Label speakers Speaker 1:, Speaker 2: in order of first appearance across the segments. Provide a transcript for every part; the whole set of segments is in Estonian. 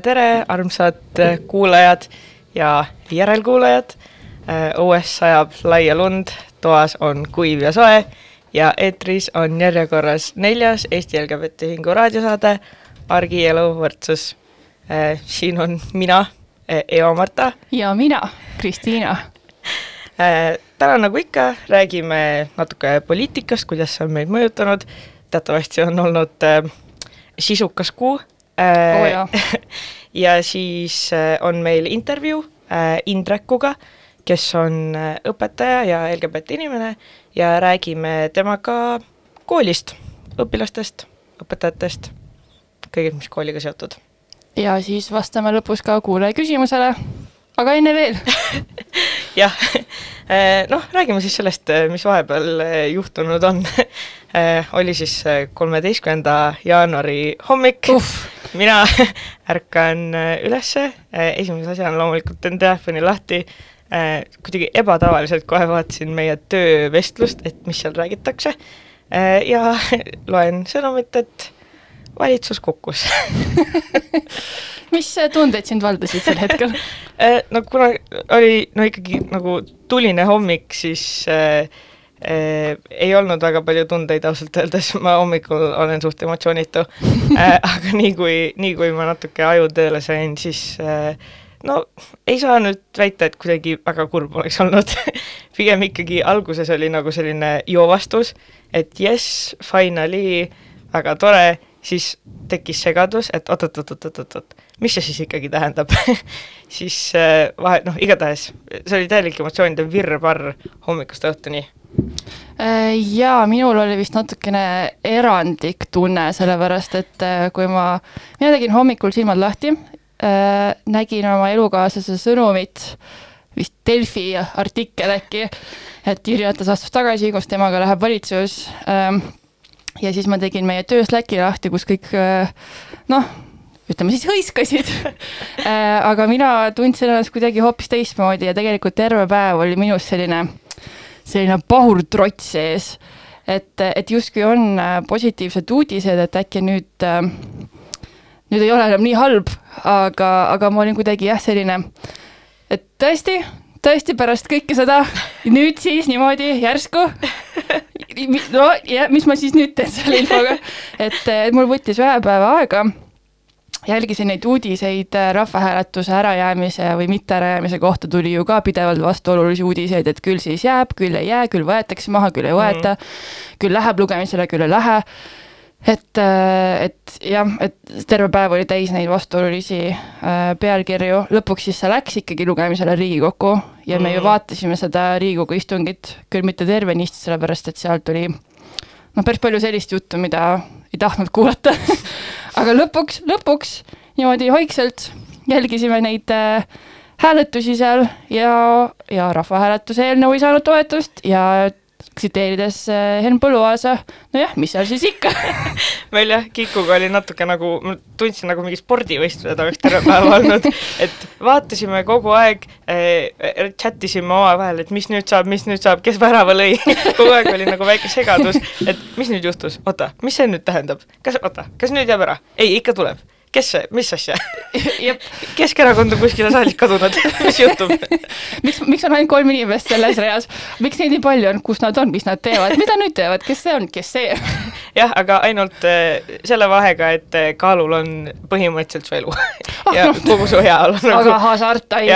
Speaker 1: tere, tere, armsad äh, kuulajad ja järelkuulajad. õues sajab laia lund, toas on kuiv ja soe ja eetris on järjekorras neljas Eesti LGBT Ühingu raadiosaade Argielu võrdsus. siin on mina, Eva-Marta.
Speaker 2: ja mina, Kristiina
Speaker 1: täna nagu ikka, räägime natuke poliitikast, kuidas see on meid mõjutanud. teatavasti on olnud äh, sisukas kuu
Speaker 2: äh,. Oh, jah.
Speaker 1: ja siis äh, on meil intervjuu äh, Indrekuga, kes on äh, õpetaja ja LGBT inimene ja räägime temaga koolist, õpilastest, õpetajatest, kõigest, mis kooliga seotud.
Speaker 2: ja siis vastame lõpus ka kuulaja küsimusele. Aga enne veel.
Speaker 1: Jah, noh, räägime siis sellest, mis vahepeal juhtunud on. Oli siis kolmeteistkümnenda jaanuari hommik, mina ärkan ülesse, esimese asjana loomulikult teen telefoni lahti, kuidagi ebatavaliselt kohe vaatasin meie töövestlust, et mis seal räägitakse, ja loen sõnumit, et valitsus kukkus.
Speaker 2: Mis tundeid sind valdasid sel hetkel?
Speaker 1: Äh, no kuna oli no ikkagi nagu tuline hommik, siis äh, äh, ei olnud väga palju tundeid ausalt öeldes, ma hommikul olen suht emotsioonitu. Äh, aga nii kui, nii kui ma natuke aju tööle sain, siis äh, no ei saa nüüd väita, et kuidagi väga kurb oleks olnud. Pigem ikkagi alguses oli nagu selline joovastus, et jess, finally, väga tore. Siis tekkis segadus, et oot-oot-oot-oot-oot-oot, mis see siis ikkagi tähendab? Siis äh, vahe, noh, igatahes see oli täielik emotsioonide virvarr hommikust õhtuni.
Speaker 2: Äh, jaa, minul oli vist natukene erandlik tunne, sellepärast et äh, kui ma, mina tegin hommikul silmad lahti, nägin oma elukaaslase sõnumit, vist Delfi artikkel äkki, et Jüri Ratas astus tagasi, koos temaga läheb valitsus ähm, ja siis ma tegin meie töö Slacki lahti, kus kõik äh, noh, ütleme siis hõiskasid. Äh, aga mina tundsin ennast kuidagi hoopis teistmoodi ja tegelikult terve päev oli minus selline, selline pahurtrots sees. et, et justkui on äh, positiivsed uudised, et äkki nüüd, nüüd ei ole enam nii halb, aga, aga ma olin kuidagi jah, selline, et tõesti, tõesti pärast kõike seda, nüüd siis niimoodi järsku no ja mis ma siis nüüd teen selle infoga, et mul võttis ühe päeva aega jälgisin neid uudiseid äh, rahvahääletuse ärajäämise või mitte ärajäämise kohta tuli ju ka pidevalt vastuolulisi uudiseid, et küll siis jääb, küll ei jää, küll võetakse maha, küll ei võeta mm, -hmm. küll läheb lugemisele, küll ei lähe et, äh, et jah, et terve päev oli täis neid vastuolulisi äh, pealkirju, lõpuks siis see läks ikkagi lugemisele Riigikokku ja me mm. ju vaatasime seda Riigikogu istungit, küll mitte tervenisti, sellepärast et sealt tuli noh, päris palju sellist juttu, mida ei tahtnud kuulata aga lõpuks, lõpuks niimoodi vaikselt jälgisime neid äh, hääletusi seal ja, ja rahvahääletuse eelnõu ei saanud toetust ja tsiteerides äh, Henn Põlluaasa, nojah, mis seal siis ikka.
Speaker 1: Meil jah, Kikuga oli natuke nagu, ma tundsin nagu mingi spordivõistlused oleks terve päev olnud, et vaatasime kogu aeg äh,, chat isime omavahel, et mis nüüd saab, mis nüüd saab, kes värava lõi. Kogu aeg oli nagu väike segadus, et mis nüüd juhtus, oota, mis see nüüd tähendab, kas, oota, kas nüüd jääb ära? ei, ikka tuleb kes see, mis asja? Keskerakond on kuskile saalis kadunud. Mis juhtub?
Speaker 2: Miks, miks on ainult kolm inimest selles reas, miks neid nii palju on, kus nad on, mis nad teevad, mida nüüd teevad, kes see on, kes see?
Speaker 1: Jah, aga ainult äh, selle vahega, et äh, kaalul on põhimõtteliselt su elu. Ja no. kogu su heaolu
Speaker 2: nagu. aga hasart ai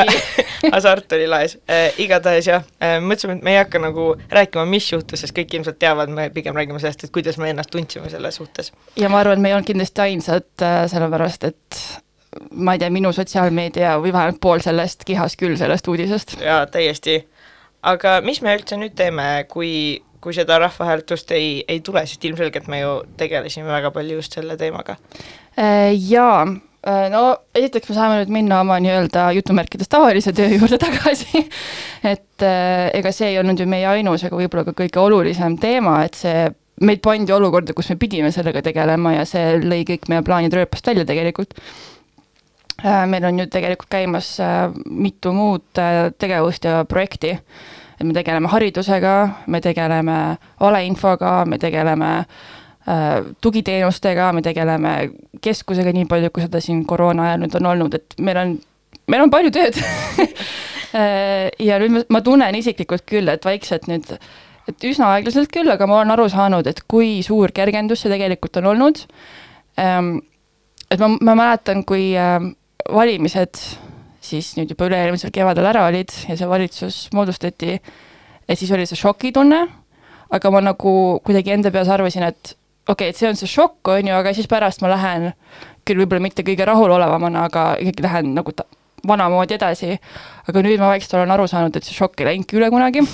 Speaker 1: hasart oli laes. Äh,, igatahes jah äh,, mõtlesime, et me ei hakka nagu rääkima, mis juhtus, sest kõik ilmselt teavad, me pigem räägime sellest, et kuidas me ennast tundsime selle suhtes.
Speaker 2: ja ma arvan, me ei olnud kindlasti ainsad äh,, sellepärast sellepärast et ma ei tea, minu sotsiaalmeedia või vähemalt pool sellest kihas küll sellest uudisest.
Speaker 1: jaa, täiesti. aga mis me üldse nüüd teeme, kui, kui seda rahvahääletust ei, ei tule, sest ilmselgelt me ju tegelesime väga palju just selle teemaga.
Speaker 2: Äh, jaa, äh, no esiteks me saame nüüd minna oma nii-öelda jutumärkides tavalise töö juurde tagasi et äh, ega see ei olnud ju meie ainus, aga võib-olla ka kõige olulisem teema, et see meid pandi olukorda, kus me pidime sellega tegelema ja see lõi kõik meie plaanid rööpast välja tegelikult. Äh, meil on ju tegelikult käimas äh, mitu muud äh, tegevust ja projekti, et me tegeleme haridusega, me tegeleme valeinfoga, me tegeleme tugiteenustega, me tegeleme keskusega nii palju, kui seda siin koroona ajal nüüd on olnud, et meil on, meil on palju tööd ja nüüd ma, tunnen isiklikult küll, et vaikselt nüüd, et üsna aeglaselt küll, aga ma olen aru saanud, et kui suur kergendus see tegelikult on olnud. Ehm, et ma, ma mäletan, kui ehm, valimised siis nüüd juba üle-eelmisel kevadel ära olid ja see valitsus moodustati, et siis oli see šokitunne, aga ma nagu kuidagi enda peas arvasin, et okei okay,, et see on see šokk, on ju, aga siis pärast ma lähen küll võib-olla mitte kõige rahulolevamana, aga ikkagi lähen nagu vanamoodi edasi. aga nüüd ma vaikselt olen aru saanud, et see šokk ei läinudki üle kunagi.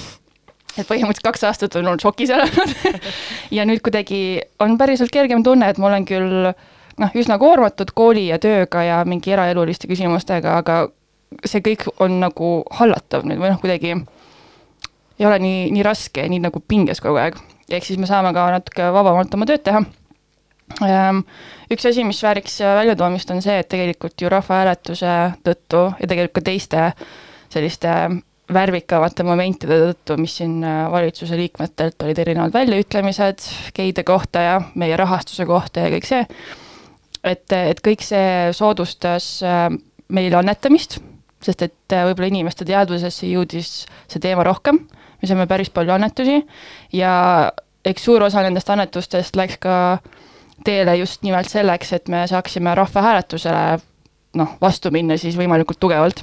Speaker 2: Et põhimõtteliselt kaks aastat on olnud šokis elanud ja nüüd kuidagi on päriselt kergem tunne, et ma olen küll noh, üsna koormatud kooli ja tööga ja mingi eraeluliste küsimustega, aga see kõik on nagu hallatav nüüd või noh, kuidagi ei ole nii, nii raske ja nii nagu pinges kogu aeg. ehk siis me saame ka natuke vabamalt oma tööd teha. Ehm, üks asi, mis vääriks väljatoomist, on see, et tegelikult ju rahvahääletuse tõttu ja tegelikult ka teiste selliste värvikamate momentide tõttu, mis siin valitsuse liikmetelt olid erinevad väljaütlemised geide kohta ja meie rahastuse kohta ja kõik see, et, et kõik see soodustas meil annetamist sest et äh, võib-olla inimeste teadvusesse jõudis see teema rohkem, me saime päris palju annetusi ja eks suur osa nendest annetustest läks ka teele just nimelt selleks, et me saaksime rahvahääletusele noh, vastu minna siis võimalikult tugevalt.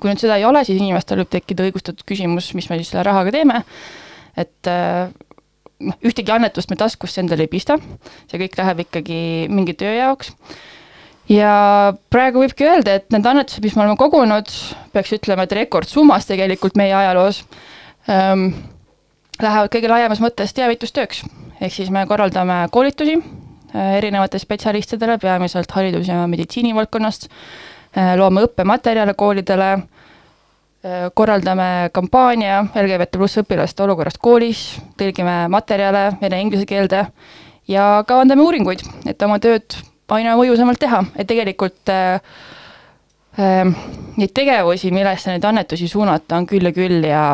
Speaker 2: Kui nüüd seda ei ole, siis inimestel võib tekkida õigustatud küsimus, mis me siis selle rahaga teeme, et äh, noh, ühtegi annetust me taskusse endale ei pista, see kõik läheb ikkagi mingi töö jaoks. Ja praegu võibki öelda, et need annetused, mis me oleme kogunud, peaks ütlema, et rekordsummas tegelikult meie ajaloos ähm,, lähevad kõige laiemas mõttes teavitustööks. ehk siis me korraldame koolitusi äh, erinevatele spetsialistidele, peamiselt haridus- ja meditsiinivaldkonnast. äh,, loome õppematerjale koolidele. Äh,, korraldame kampaania LGBT pluss õpilaste olukorrast koolis, tõlgime materjale vene-inglise keelde ja kavandame uuringuid, et oma tööd aina mõjusamalt teha, et tegelikult äh, äh, neid tegevusi, millesse neid annetusi suunata, on küll ja küll ja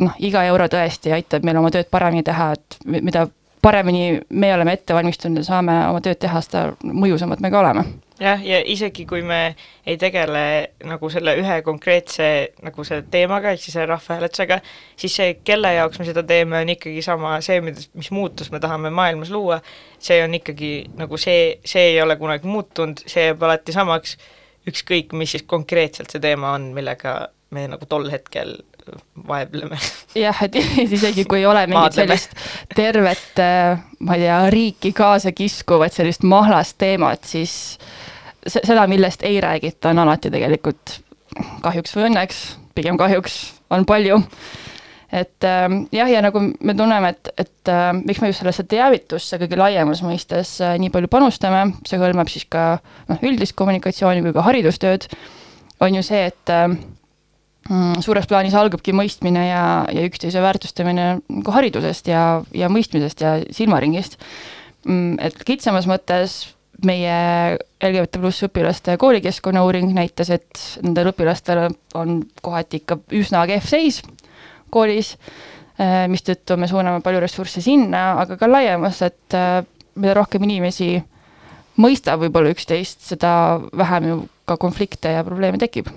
Speaker 2: noh, iga euro tõesti aitab meil oma tööd paremini teha, et mida paremini me oleme ette valmistunud ja saame oma tööd teha, seda mõjusamad me ka oleme.
Speaker 1: Jah, ja isegi kui me ei tegele nagu selle ühe konkreetse nagu selle teemaga, ehk siis selle rahvahääletusega, siis see, kelle jaoks me seda teeme, on ikkagi sama see, mida, mis muutus me tahame maailmas luua, see on ikkagi nagu see, see ei ole kunagi muutunud, see jääb alati samaks, ükskõik, mis siis konkreetselt see teema on, millega me nagu tol hetkel vaevleme.
Speaker 2: jah, et isegi kui ei ole mingit sellist tervet, äh, ma ei tea, riiki kaasa kiskuvat sellist mahlast teemat, siis seda, millest ei räägita, on alati tegelikult kahjuks või õnneks, pigem kahjuks, on palju. et äh, jah, ja nagu me tunneme, et, et äh, miks me just sellesse teavitusse kõige laiemas mõistes äh, nii palju panustame, see hõlmab siis ka noh, üldist kommunikatsiooni kui ka haridustööd, on ju see, et äh, Mm, suures plaanis algabki mõistmine ja, ja üksteise väärtustamine nagu haridusest ja, ja mõistmisest ja silmaringist. Mm, et kitsamas mõttes meie LGBT pluss õpilaste koolikeskkonna uuring näitas, et nendel õpilastel on kohati ikka üsna kehv seis koolis, äh, mistõttu me suuname palju ressursse sinna, aga ka laiemas, et äh, mida rohkem inimesi mõistab võib-olla üksteist, seda vähem ju ka konflikte ja probleeme tekib.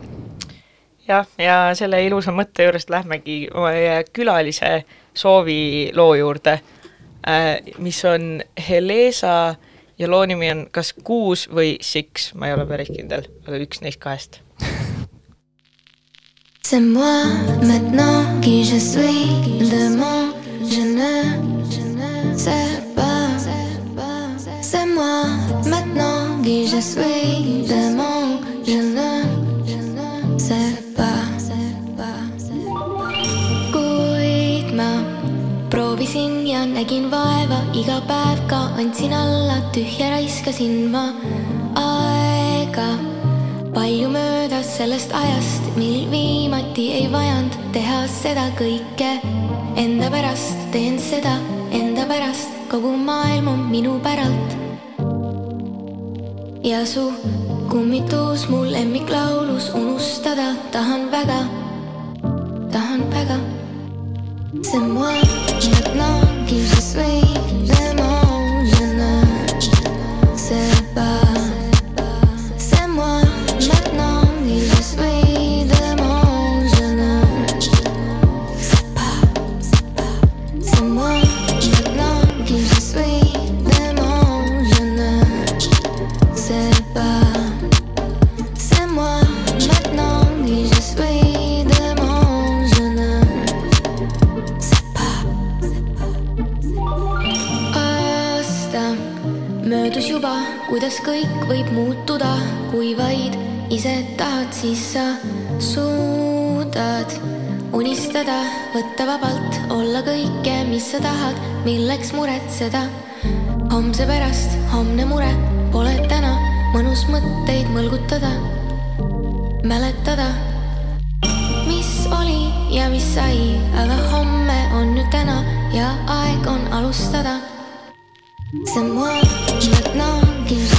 Speaker 1: Jah, ja selle ilusa mõtte juurest lähmegi meie külalise sooviloo juurde, äh, mis on Helesa ja loo nimi on kas Kuus või Six, ma ei ole päris kindel, aga üks neist kahest. C'est moi maintenant qui je suis. Je ne, je ne sais pas. C'est moi maintenant qui je suis. Je ne, je ne proovisin ja nägin vaeva iga päev ka andsin alla, tühja raiskasin ma aega. palju möödas sellest ajast, mil viimati ei vajanud teha seda kõike. Enda pärast teen seda, enda pärast, kogu maailm on minu päralt. ja su kummitus mu lemmiklaulus unustada tahan väga, tahan väga C'est moi maintenant qui je suis, vraiment je ne sais pas.
Speaker 3: Kuidas kõik võib muutuda, kui vaid ise tahad, siis sa suudad unistada, võtta vabalt, olla kõike, mis sa tahad, milleks muretseda. homse pärast, homne mure pole täna, mõnus mõtteid mõlgutada, mäletada, mis oli ja mis sai, aga homme on nüüd täna ja aeg on alustada. C'est moi maintenant qui je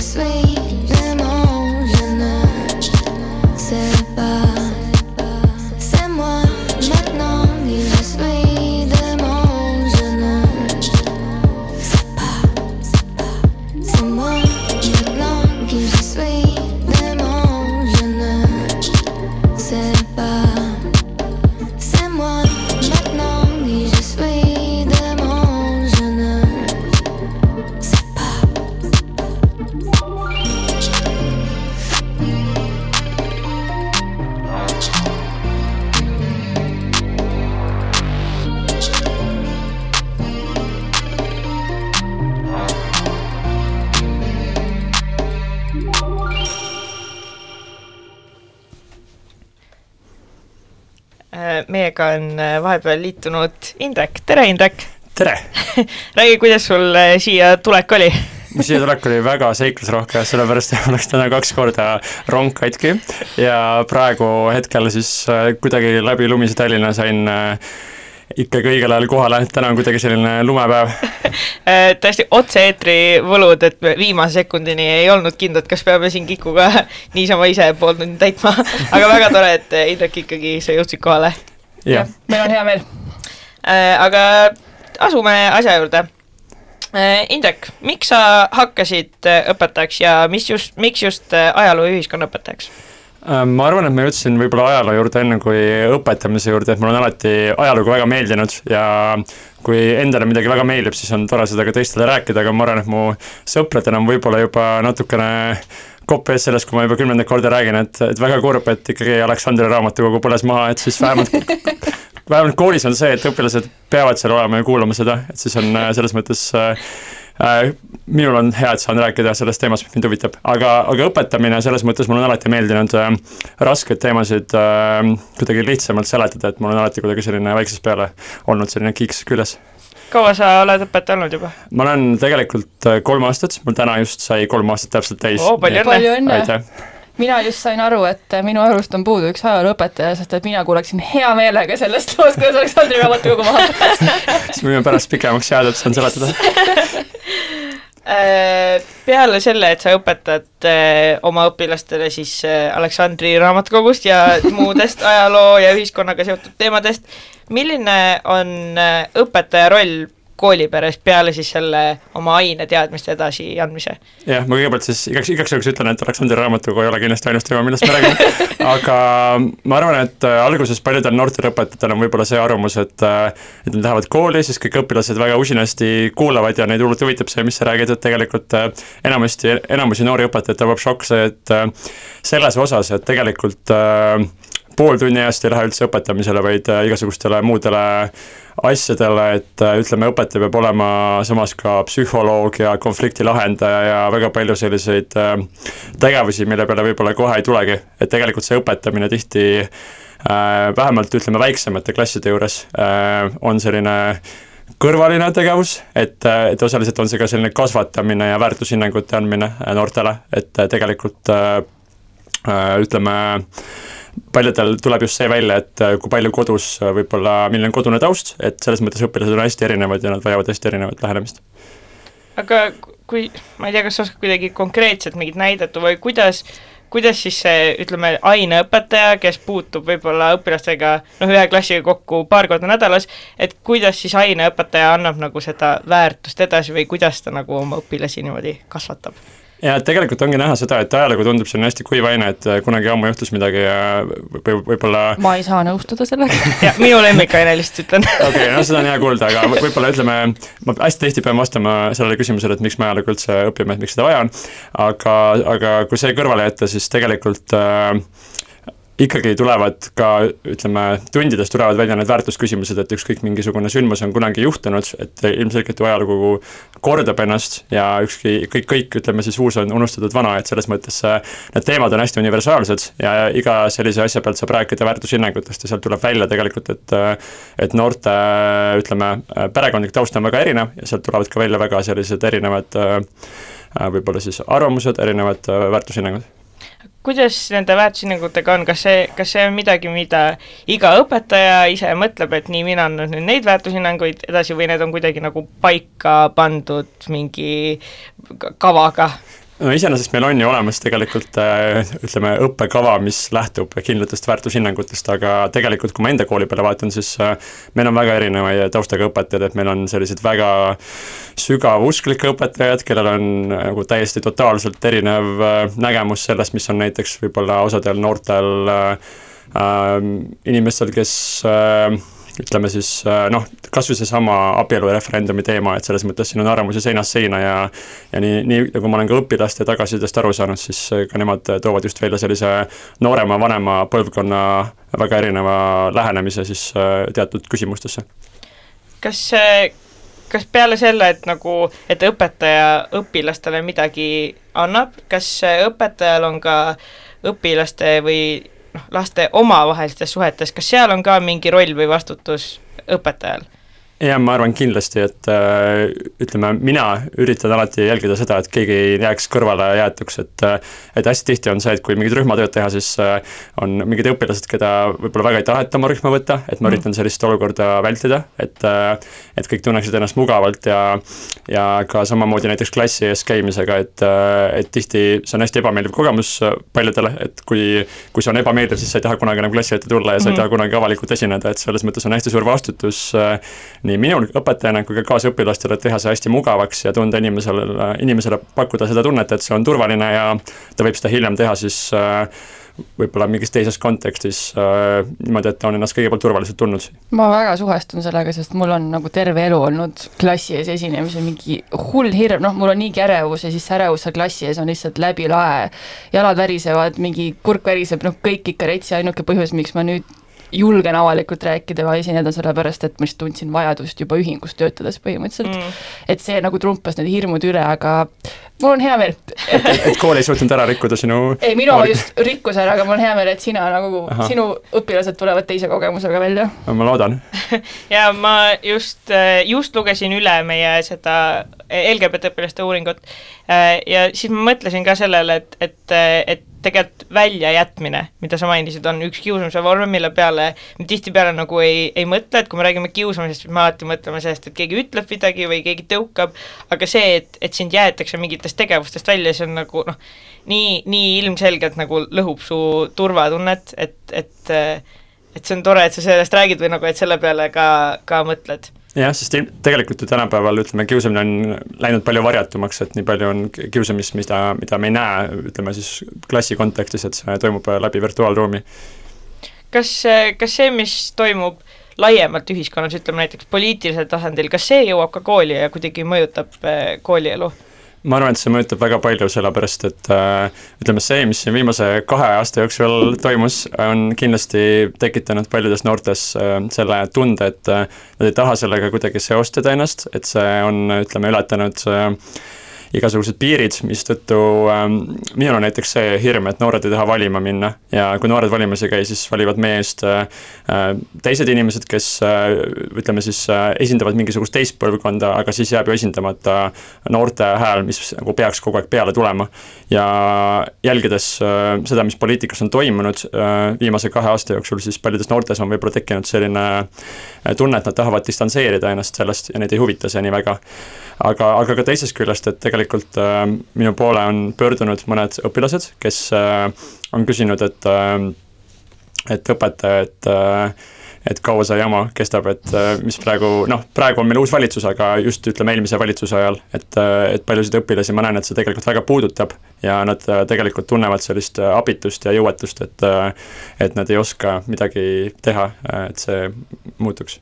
Speaker 1: meiega on äh, vahepeal liitunud Indrek, tere Indrek!
Speaker 4: tere!
Speaker 1: räägi, kuidas sul äh, siia tulek oli?
Speaker 4: siia tulek oli väga seiklusrohke, sellepärast et mul läks täna kaks korda rong katki ja praegu hetkel siis äh, kuidagi läbi lumise Tallinna sain ikkagi õigel ajal kohale, täna on kuidagi selline lumepäev.
Speaker 1: Täiesti otse-eetri võlud, et viimase sekundini ei olnud kindlad, kas peame siin Kikuga niisama ise pool tundi täitma, aga väga tore, et Indrek ikkagi, sa jõudsid kohale.
Speaker 4: Jah,
Speaker 2: meil on hea meel.
Speaker 1: Äh, aga asume asja juurde. Indrek, miks sa hakkasid äh, õpetajaks ja mis just, miks just äh, ajaloo ja ühiskonnaõpetajaks?
Speaker 4: Äh, ma arvan, et ma jõudsin võib-olla ajaloo juurde enne kui õpetamise juurde, et mulle on alati ajalugu väga meeldinud ja kui endale midagi väga meeldib, siis on tore seda ka teistele rääkida, aga ma arvan, et mu sõpradel on võib-olla juba natukene kopp ees sellest, kui ma juba kümnendat korda räägin, et, et väga kurb, et ikkagi Aleksandri raamatukogu põles maha, et siis vähemalt vähemalt koolis on see, et õpilased peavad seal olema ja kuulama seda, et siis on äh, selles mõttes äh, äh, minul on hea, et saan rääkida sellest teemast, mis mind huvitab, aga, aga õpetamine selles mõttes mul on alati meeldinud äh, raskeid teemasid äh, kuidagi lihtsamalt seletada, et mul on alati kuidagi selline väiksest peale olnud selline kiiks küljes.
Speaker 1: Kaua sa oled õpetaja olnud juba?
Speaker 4: ma olen tegelikult äh, kolm aastat, mul täna just sai kolm aastat täpselt täis.
Speaker 1: Oo, palju õnne.
Speaker 4: aitäh!
Speaker 2: mina just sain aru, et minu arust on puudu üks ajalooõpetaja, sest et mina kuulaksin hea meelega sellest loost, kuidas Aleksandri raamatukogu maha põles.
Speaker 4: siis võime pärast pikemaks jääda, et saan seletada.
Speaker 1: Äh, peale selle, et sa õpetad äh, oma õpilastele siis äh, Aleksandri raamatukogust ja muudest ajaloo ja ühiskonnaga seotud teemadest, milline on õpetaja roll kooliperes peale siis selle oma aineteadmiste edasiandmise?
Speaker 4: jah, ma kõigepealt siis igaks, igaks juhuks ütlen, et Aleksandri raamatukogu ei ole kindlasti ainus teema, millest me räägime, aga ma arvan, et äh, alguses paljudel noortel õpetajatel on võib-olla see arvamus, et äh, et nad lähevad kooli, siis kõik õpilased väga usinasti kuulavad ja neid hullult huvitab see, mis sa räägid, et tegelikult äh, enamasti, enamusi noori õpetajaid tabab šokk see, et selles osas, et tegelikult äh, pool tunni ajast ei lähe üldse õpetamisele, vaid äh, igasugustele muudele asjadele, et äh, ütleme, õpetaja peab olema samas ka psühholoog ja konflikti lahendaja ja väga palju selliseid äh, tegevusi, mille peale võib-olla kohe ei tulegi, et tegelikult see õpetamine tihti äh, vähemalt ütleme, väiksemate klasside juures on selline kõrvaline tegevus, et, et osaliselt on see ka selline kasvatamine ja väärtushinnangute andmine noortele, et tegelikult äh, äh, ütleme, paljudel tuleb just see välja, et äh, kui palju kodus äh, võib-olla, milline on kodune taust, et selles mõttes õpilased on hästi erinevad ja nad vajavad hästi erinevat lähenemist.
Speaker 1: aga kui, ma ei tea, kas sa oskad kuidagi konkreetselt mingit näidet või kuidas, kuidas siis see, ütleme, aineõpetaja, kes puutub võib-olla õpilastega noh, ühe klassiga kokku paar korda nädalas, et kuidas siis aineõpetaja annab nagu seda väärtust edasi või kuidas ta nagu oma õpilasi niimoodi kasvatab?
Speaker 4: Ja tegelikult ongi näha seda, et ajalugu tundub selline hästi kuiv aine, et äh, kunagi ammu juhtus midagi ja võib, võib-olla
Speaker 2: ma ei saa nõustuda sellega.
Speaker 1: ja minu lemmikaine lihtsalt ütlen
Speaker 4: okei no seda on hea kuulda, aga võib- võib-olla ütleme, ma hästi tihti pean vastama sellele küsimusele, et miks me ajalugu üldse õpime, et miks seda vaja on, aga, aga kui see kõrvale jätta, siis tegelikult äh, ikkagi tulevad ka, ütleme, tundides tulevad välja need väärtusküsimused, et ükskõik mingisugune sündmus on kunagi juhtunud, et ilmselgelt ju ajalugu kordab ennast ja ükski, kõik, kõik, ütleme siis uus on unustatud vana, et selles mõttes need teemad on hästi universaalsed ja iga sellise asja pealt saab rääkida väärtushinnangutest ja sealt tuleb välja tegelikult, et et noorte, ütleme, perekondlik taust on väga erinev ja sealt tulevad ka välja väga sellised erinevad võib-olla siis arvamused, erinevad väärtushinnangud
Speaker 1: kuidas nende väärtushinnangutega on, kas see, kas see on midagi, mida iga õpetaja ise mõtleb, et nii, mina annan nüüd neid väärtushinnanguid edasi või need on kuidagi nagu paika pandud mingi kavaga?
Speaker 4: No iseenesest meil on ju olemas tegelikult äh, ütleme, õppekava, mis lähtub kindlatest väärtushinnangutest, aga tegelikult kui ma enda kooli peale vaatan, siis äh, meil on väga erineva taustaga õpetajad, et meil on sellised väga sügavusklikke õpetajad, kellel on nagu täiesti totaalselt erinev äh, nägemus sellest, mis on näiteks võib-olla osadel noortel äh, inimestel, kes äh, ütleme siis äh, noh, kas või seesama abielureferendumi teema, et selles mõttes siin on arvamusi seinast seina ja ja nii, nii nagu ma olen ka õpilaste tagasisidest aru saanud, siis äh, ka nemad toovad just välja sellise noorema, vanema põlvkonna väga erineva lähenemise siis äh, teatud küsimustesse.
Speaker 1: kas kas peale selle, et nagu, et õpetaja õpilastele midagi annab, kas õpetajal on ka õpilaste või noh, laste omavahelistes suhetes, kas seal on ka mingi roll või vastutus õpetajal?
Speaker 4: Jah, ma arvan kindlasti, et äh, ütleme, mina üritan alati jälgida seda, et keegi ei jääks kõrvale jäetuks, et äh, et hästi tihti on see, et kui mingit rühmatööd teha, siis äh, on mingid õpilased, keda võib-olla väga ei taheta oma rühma võtta, et ma mhm. üritan sellist olukorda vältida, et äh, et kõik tunneksid ennast mugavalt ja ja ka samamoodi näiteks klassi ees käimisega, et äh, et tihti see on hästi ebameeldiv kogemus paljudele, et kui kui see on ebameeldiv, siis sa ei taha kunagi enam klassi ette tulla ja sa mm ei mhm. taha kunagi avalikult esineda, et selles mõttes on hästi suur vastutus nii minul õpetajana kui ka kaasõpilastele teha see hästi mugavaks ja tunda inimesele, inimesele pakkuda seda tunnet, et see on turvaline ja ta võib seda hiljem teha siis äh, võib-olla mingis teises kontekstis äh, niimoodi, et ta on ennast kõigepealt turvaliselt tundnud.
Speaker 2: ma väga suhestun sellega, sest mul on nagu terve elu olnud klassi ees esinemise mingi hull hirm, noh, mul on niigi ärevus ja siis ärevus seal klassi ees on lihtsalt läbi lae, jalad värisevad, mingi kurk väriseb, noh kõik ikka retsi, ainuke põhjus, miks ma nüüd julgen avalikult rääkida või esineda, sellepärast et ma lihtsalt tundsin vajadust juba ühingus töötades põhimõtteliselt. Mm.. et see nagu trumpas need hirmud üle, aga mul on hea meel.
Speaker 4: Et, et kool ei suutnud ära rikkuda sinu
Speaker 2: ei, minu oma just rikkus ära, aga mul on hea meel, et sina nagu, sinu õpilased tulevad teise kogemusega välja.
Speaker 4: ma loodan.
Speaker 1: Ja ma just, just lugesin üle meie seda LGBT õpilaste uuringut ja siis ma mõtlesin ka sellele, et, et, et tegelikult väljajätmine, mida sa mainisid, on üks kiusamise vorm, mille peale me tihtipeale nagu ei, ei mõtle, et kui me räägime kiusamisest, siis me alati mõtleme sellest, et keegi ütleb midagi või keegi tõukab, aga see, et, et sind jäetakse mingitest tegevustest välja, see on nagu noh, nii, nii ilmselgelt nagu lõhub su turvatunnet, et, et et see on tore, et sa sellest räägid või nagu, et selle peale ka, ka mõtled
Speaker 4: jah, sest tegelikult ju tänapäeval ütleme, kiusamine on läinud palju varjatumaks, et nii palju on kiusamist, mida, mida me ei näe, ütleme siis klassi kontekstis, et see toimub läbi virtuaalruumi.
Speaker 1: kas, kas see, mis toimub laiemalt ühiskonnas, ütleme näiteks poliitilisel tasandil, kas see jõuab ka kooli ja kuidagi mõjutab eh, koolielu?
Speaker 4: Ma arvan, et see mõjutab väga palju, sellepärast et äh, ütleme, see, mis siin viimase kahe aasta jooksul toimus, on kindlasti tekitanud paljudes noortes äh, selle tunde, et äh, nad ei taha sellega kuidagi seostada ennast, et see on, ütleme, ületanud äh, igasugused piirid, mistõttu ähm, minul on näiteks see hirm, et noored ei taha valima minna ja kui noored valimas ei käi, siis valivad meie eest äh, äh, teised inimesed, kes äh, ütleme siis äh, esindavad mingisugust teist põlvkonda, aga siis jääb ju esindamata noorte hääl, mis nagu peaks kogu aeg peale tulema. ja jälgides äh, seda, mis poliitikas on toimunud äh, viimase kahe aasta jooksul, siis paljudes noortes on võib-olla tekkinud selline äh, tunne, et nad tahavad distantseerida ennast sellest ja neid ei huvita see nii väga aga, aga ka teisest küljest, et tegelikult äh, minu poole on pöördunud mõned õpilased, kes äh, on küsinud, et äh, et õpetaja, et äh, et kaua see jama kestab, et äh, mis praegu noh, praegu on meil uus valitsus, aga just ütleme eelmise valitsuse ajal, et, äh, et paljusid õpilasi ma näen, et see tegelikult väga puudutab ja nad äh, tegelikult tunnevad sellist abitust ja jõuetust, et et nad ei oska midagi teha, et see muutuks.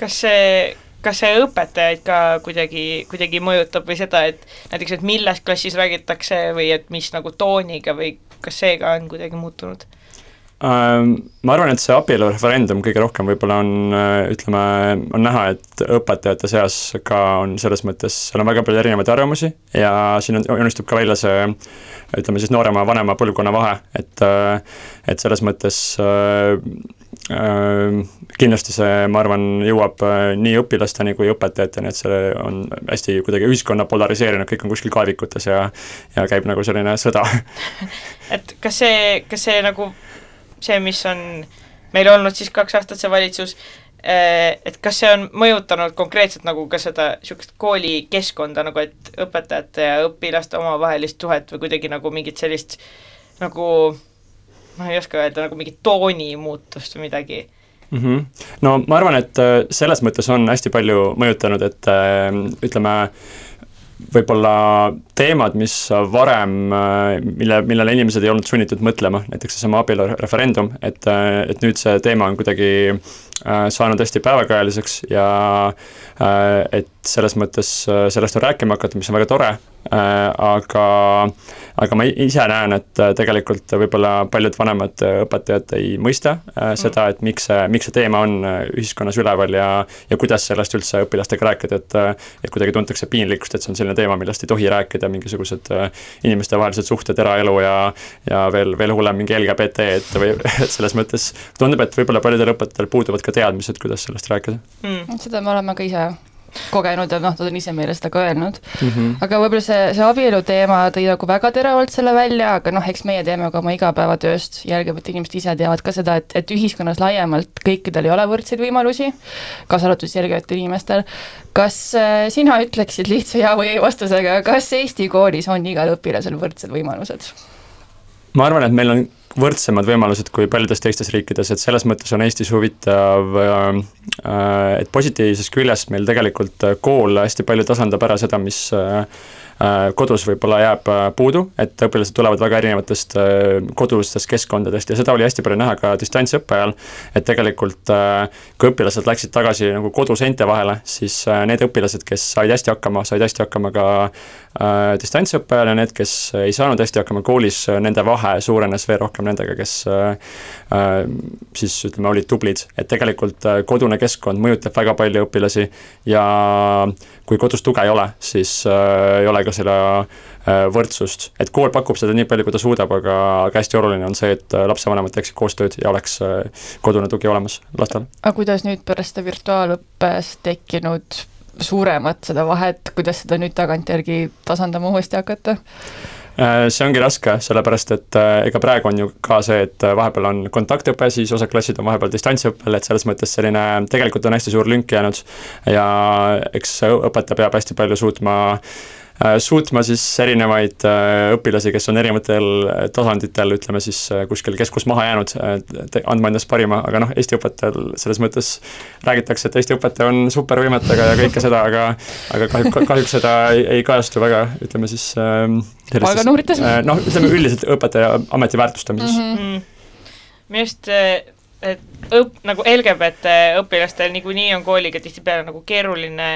Speaker 1: kas see kas see õpetajaid ka kuidagi, kuidagi mõjutab või seda, et näiteks, et millest klassis räägitakse või et mis nagu tooniga või kas see ka on kuidagi muutunud?
Speaker 4: Ähm, ma arvan, et see abielureferendum kõige rohkem võib-olla on, äh, ütleme, on näha, et õpetajate seas ka on selles mõttes, seal on väga palju erinevaid arvamusi ja siin on, joonistub ka välja see ütleme siis noorema, vanema põlvkonna vahe, et äh, et selles mõttes äh, kindlasti see, ma arvan, jõuab nii õpilasteni kui õpetajateni, et see on hästi kuidagi ühiskonna polariseerinud, kõik on kuskil kaevikutes ja ja käib nagu selline sõda.
Speaker 1: Et kas see, kas see nagu see, mis on meil olnud siis kaks aastat, see valitsus, eh, et kas see on mõjutanud konkreetselt nagu ka seda niisugust koolikeskkonda nagu, et õpetajate ja õpilaste omavahelist suhet või kuidagi nagu mingit sellist nagu ma ei oska öelda, nagu mingit tooni muutust või midagi
Speaker 4: mm? -hmm. no ma arvan, et äh, selles mõttes on hästi palju mõjutanud, et äh, ütleme, võib-olla teemad, mis varem, mille, millele inimesed ei olnud sunnitud mõtlema, näiteks seesama abielureferendum, et, et nüüd see teema on kuidagi äh, saanud hästi päevakajaliseks ja äh, et selles mõttes sellest on rääkima hakatud, mis on väga tore, äh, aga aga ma ise näen, et tegelikult võib-olla paljud vanemad õpetajad ei mõista mm. seda, et miks see, miks see teema on ühiskonnas üleval ja ja kuidas sellest üldse õpilastega rääkida, et et kuidagi tuntakse piinlikkust, et see on selline teema, millest ei tohi rääkida, mingisugused inimestevahelised suhted, eraelu ja ja veel, veel hullem, mingi LGBT, et või et selles mõttes tundub, et võib-olla paljudel õpetajatel puuduvad ka teadmised, kuidas sellest rääkida
Speaker 2: mm.. seda me oleme ka ise kogenud ja noh, nad on ise meile seda ka öelnud mm. -hmm. aga võib-olla see, see abielu teema tõi nagu väga teravalt selle välja, aga noh, eks meie teeme ka oma igapäevatööst, jälgivad inimesed ise teavad ka seda, et, et ühiskonnas laiemalt kõikidel ei ole võrdseid võimalusi, kaasa arvatud jälgivatel inimestel. kas äh, sina ütleksid lihtsa jaa või ei vastusega, kas Eesti koolis on igal õpilasel võrdsed võimalused?
Speaker 4: Ma arvan, et meil on võrdsemad võimalused kui paljudes teistes riikides, et selles mõttes on Eestis huvitav, äh, et positiivsest küljest meil tegelikult kool hästi palju tasandab ära seda, mis äh, Äh, kodus võib-olla jääb äh, puudu, et õpilased tulevad väga erinevatest äh, kodustest keskkondadest ja seda oli hästi palju näha ka distantsõppe ajal, et tegelikult kui õpilased läksid tagasi nagu koduseinte vahele, siis need õpilased, kes said hästi hakkama, said hästi hakkama ka äh, distantsõppe ajal ja need, kes ei saanud hästi hakkama koolis, nende vahe suurenes veel rohkem nendega, kes äh, siis ütleme, olid tublid, et tegelikult kodune keskkond mõjutab väga palju õpilasi ja kui kodus tuge ei ole, siis äh, ei ole ka äh, võrdsust. et kool pakub seda nii palju, kui ta suudab, aga, aga hästi oluline on see, et äh, lapsevanemad teeksid koostööd ja oleks äh, kodune tugi olemas lastel.
Speaker 2: aga kuidas nüüd pärast seda virtuaalõppes tekkinud suuremat seda vahet, kuidas seda nüüd tagantjärgi tasandama uuesti hakata?
Speaker 4: Äh, see ongi raske, sellepärast et äh, ega praegu on ju ka see, et äh, vahepeal on kontaktõpe, siis osad klassid on vahepeal distantsõppel, et selles mõttes selline, tegelikult on hästi suur lünk jäänud ja eks õpetaja peab hästi palju suutma äh, suutma siis erinevaid äh, õpilasi, kes on erinevatel äh, tasanditel, ütleme siis kuskil keskus maha jäänud, andma endast parima, aga noh, Eesti õpetajal selles mõttes räägitakse, et Eesti õpetaja on supervõimetega ja kõike seda, aga aga kahjuks, kahjuks seda ei, ei kajastu väga, ütleme siis
Speaker 2: ähm, palganumbrites?
Speaker 4: noh, ütleme üldiselt õpetaja ameti väärtustamises mm.
Speaker 1: -hmm. minu arust et õp-, nagu LGBT õpilastel niikuinii on kooliga tihtipeale nagu keeruline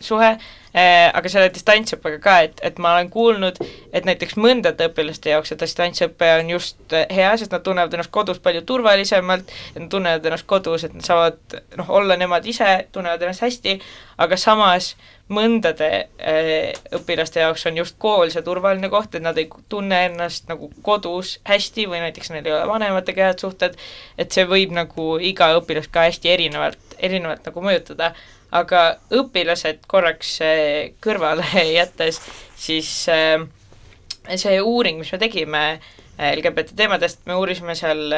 Speaker 1: suhe Äh, aga selle distantsõppega ka, et, et ma olen kuulnud, et näiteks mõndade õpilaste jaoks see distantsõpe on just hea, sest nad tunnevad ennast kodus palju turvalisemalt, et nad tunnevad ennast kodus, et nad saavad noh, olla nemad ise, tunnevad ennast hästi, aga samas mõndade äh, õpilaste jaoks on just kool see turvaline koht, et nad ei tunne ennast nagu kodus hästi või näiteks neil ei ole vanematega head suhted, et see võib nagu iga õpilast ka hästi erinevalt, erinevalt nagu mõjutada aga õpilased korraks äh, kõrvale jättes, siis äh, see uuring, mis me tegime LGBT teemadest, me uurisime seal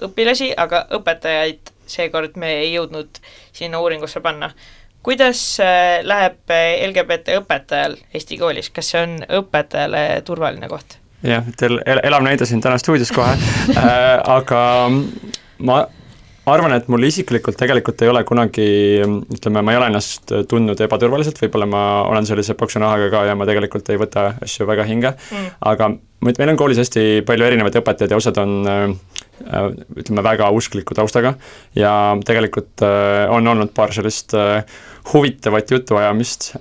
Speaker 1: õpilasi, aga õpetajaid seekord me ei jõudnud sinna uuringusse panna. Kuidas läheb LGBT õpetajal Eesti koolis, kas see on õpetajale turvaline koht?
Speaker 4: jah, teil elav näide siin täna stuudios kohe äh, aga ma arvan, et mul isiklikult tegelikult ei ole kunagi, ütleme, ma ei ole ennast tundnud ebaturvaliselt, võib-olla ma olen sellise paksu nahaga ka ja ma tegelikult ei võta asju väga hinge mm., aga meil on koolis hästi palju erinevaid õpetajaid ja osad on äh, ütleme, väga uskliku taustaga ja tegelikult äh, on olnud paar sellist äh, huvitavat jutuajamist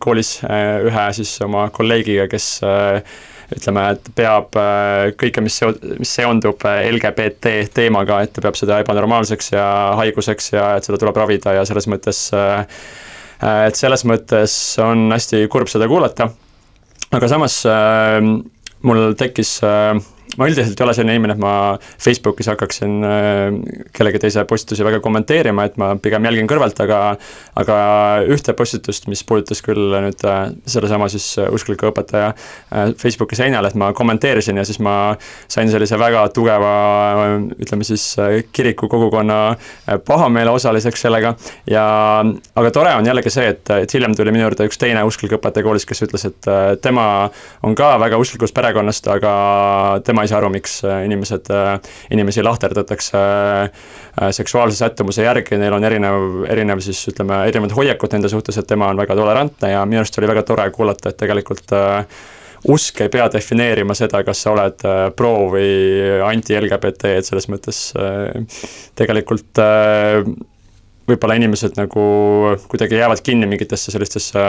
Speaker 4: koolis ühe siis oma kolleegiga, kes ütleme, et peab äh, kõike, mis seo-, mis seondub äh, LGBT teemaga, et ta peab seda ebanormaalseks ja haiguseks ja et seda tuleb ravida ja selles mõttes äh, et selles mõttes on hästi kurb seda kuulata, aga samas mul tekkis ma üldiselt ei ole selline inimene, et ma Facebookis hakkaksin äh, kellegi teise postitusi väga kommenteerima, et ma pigem jälgin kõrvalt, aga aga ühte postitust, mis puudutas küll nüüd äh, sellesama siis äh, uskliku õpetaja Facebooki seinal, et ma kommenteerisin ja siis ma sain sellise väga tugeva ütleme siis kiriku kogukonna pahameele osaliseks sellega. Ja aga tore on jällegi see, et, et hiljem tuli minu juurde üks teine usklik õpetaja koolis, kes ütles, et tema on ka väga usklikust perekonnast, aga tema ma ei saa aru, miks äh, inimesed, äh, inimesi lahterdatakse äh, seksuaalse sättumuse järgi, neil on erinev, erinev siis ütleme, erinevad hoiakud nende suhtes, et tema on väga tolerantne ja minu arust oli väga tore kuulata, et tegelikult usk ei pea defineerima seda, kas sa oled pro või anti-LGBT, et selles mõttes tegelikult võib-olla inimesed nagu kuidagi jäävad kinni mingitesse sellistesse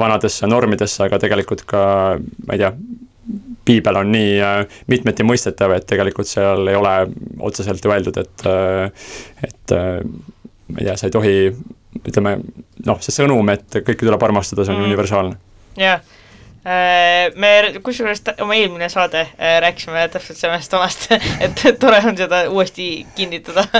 Speaker 4: vanadesse normidesse, aga tegelikult ka, ma ei tea, piibel on nii äh, mitmeti mõistetav, et tegelikult seal ei ole otseselt ju öeldud, et, äh, et äh, ma ei tea, sa ei tohi, ütleme noh, see sõnum, et kõike tuleb armastada, see on mm. universaalne.
Speaker 1: jah yeah me kusjuures oma eelmine saade äh, rääkisime täpselt sellest omast, et tore on seda uuesti kinnitada.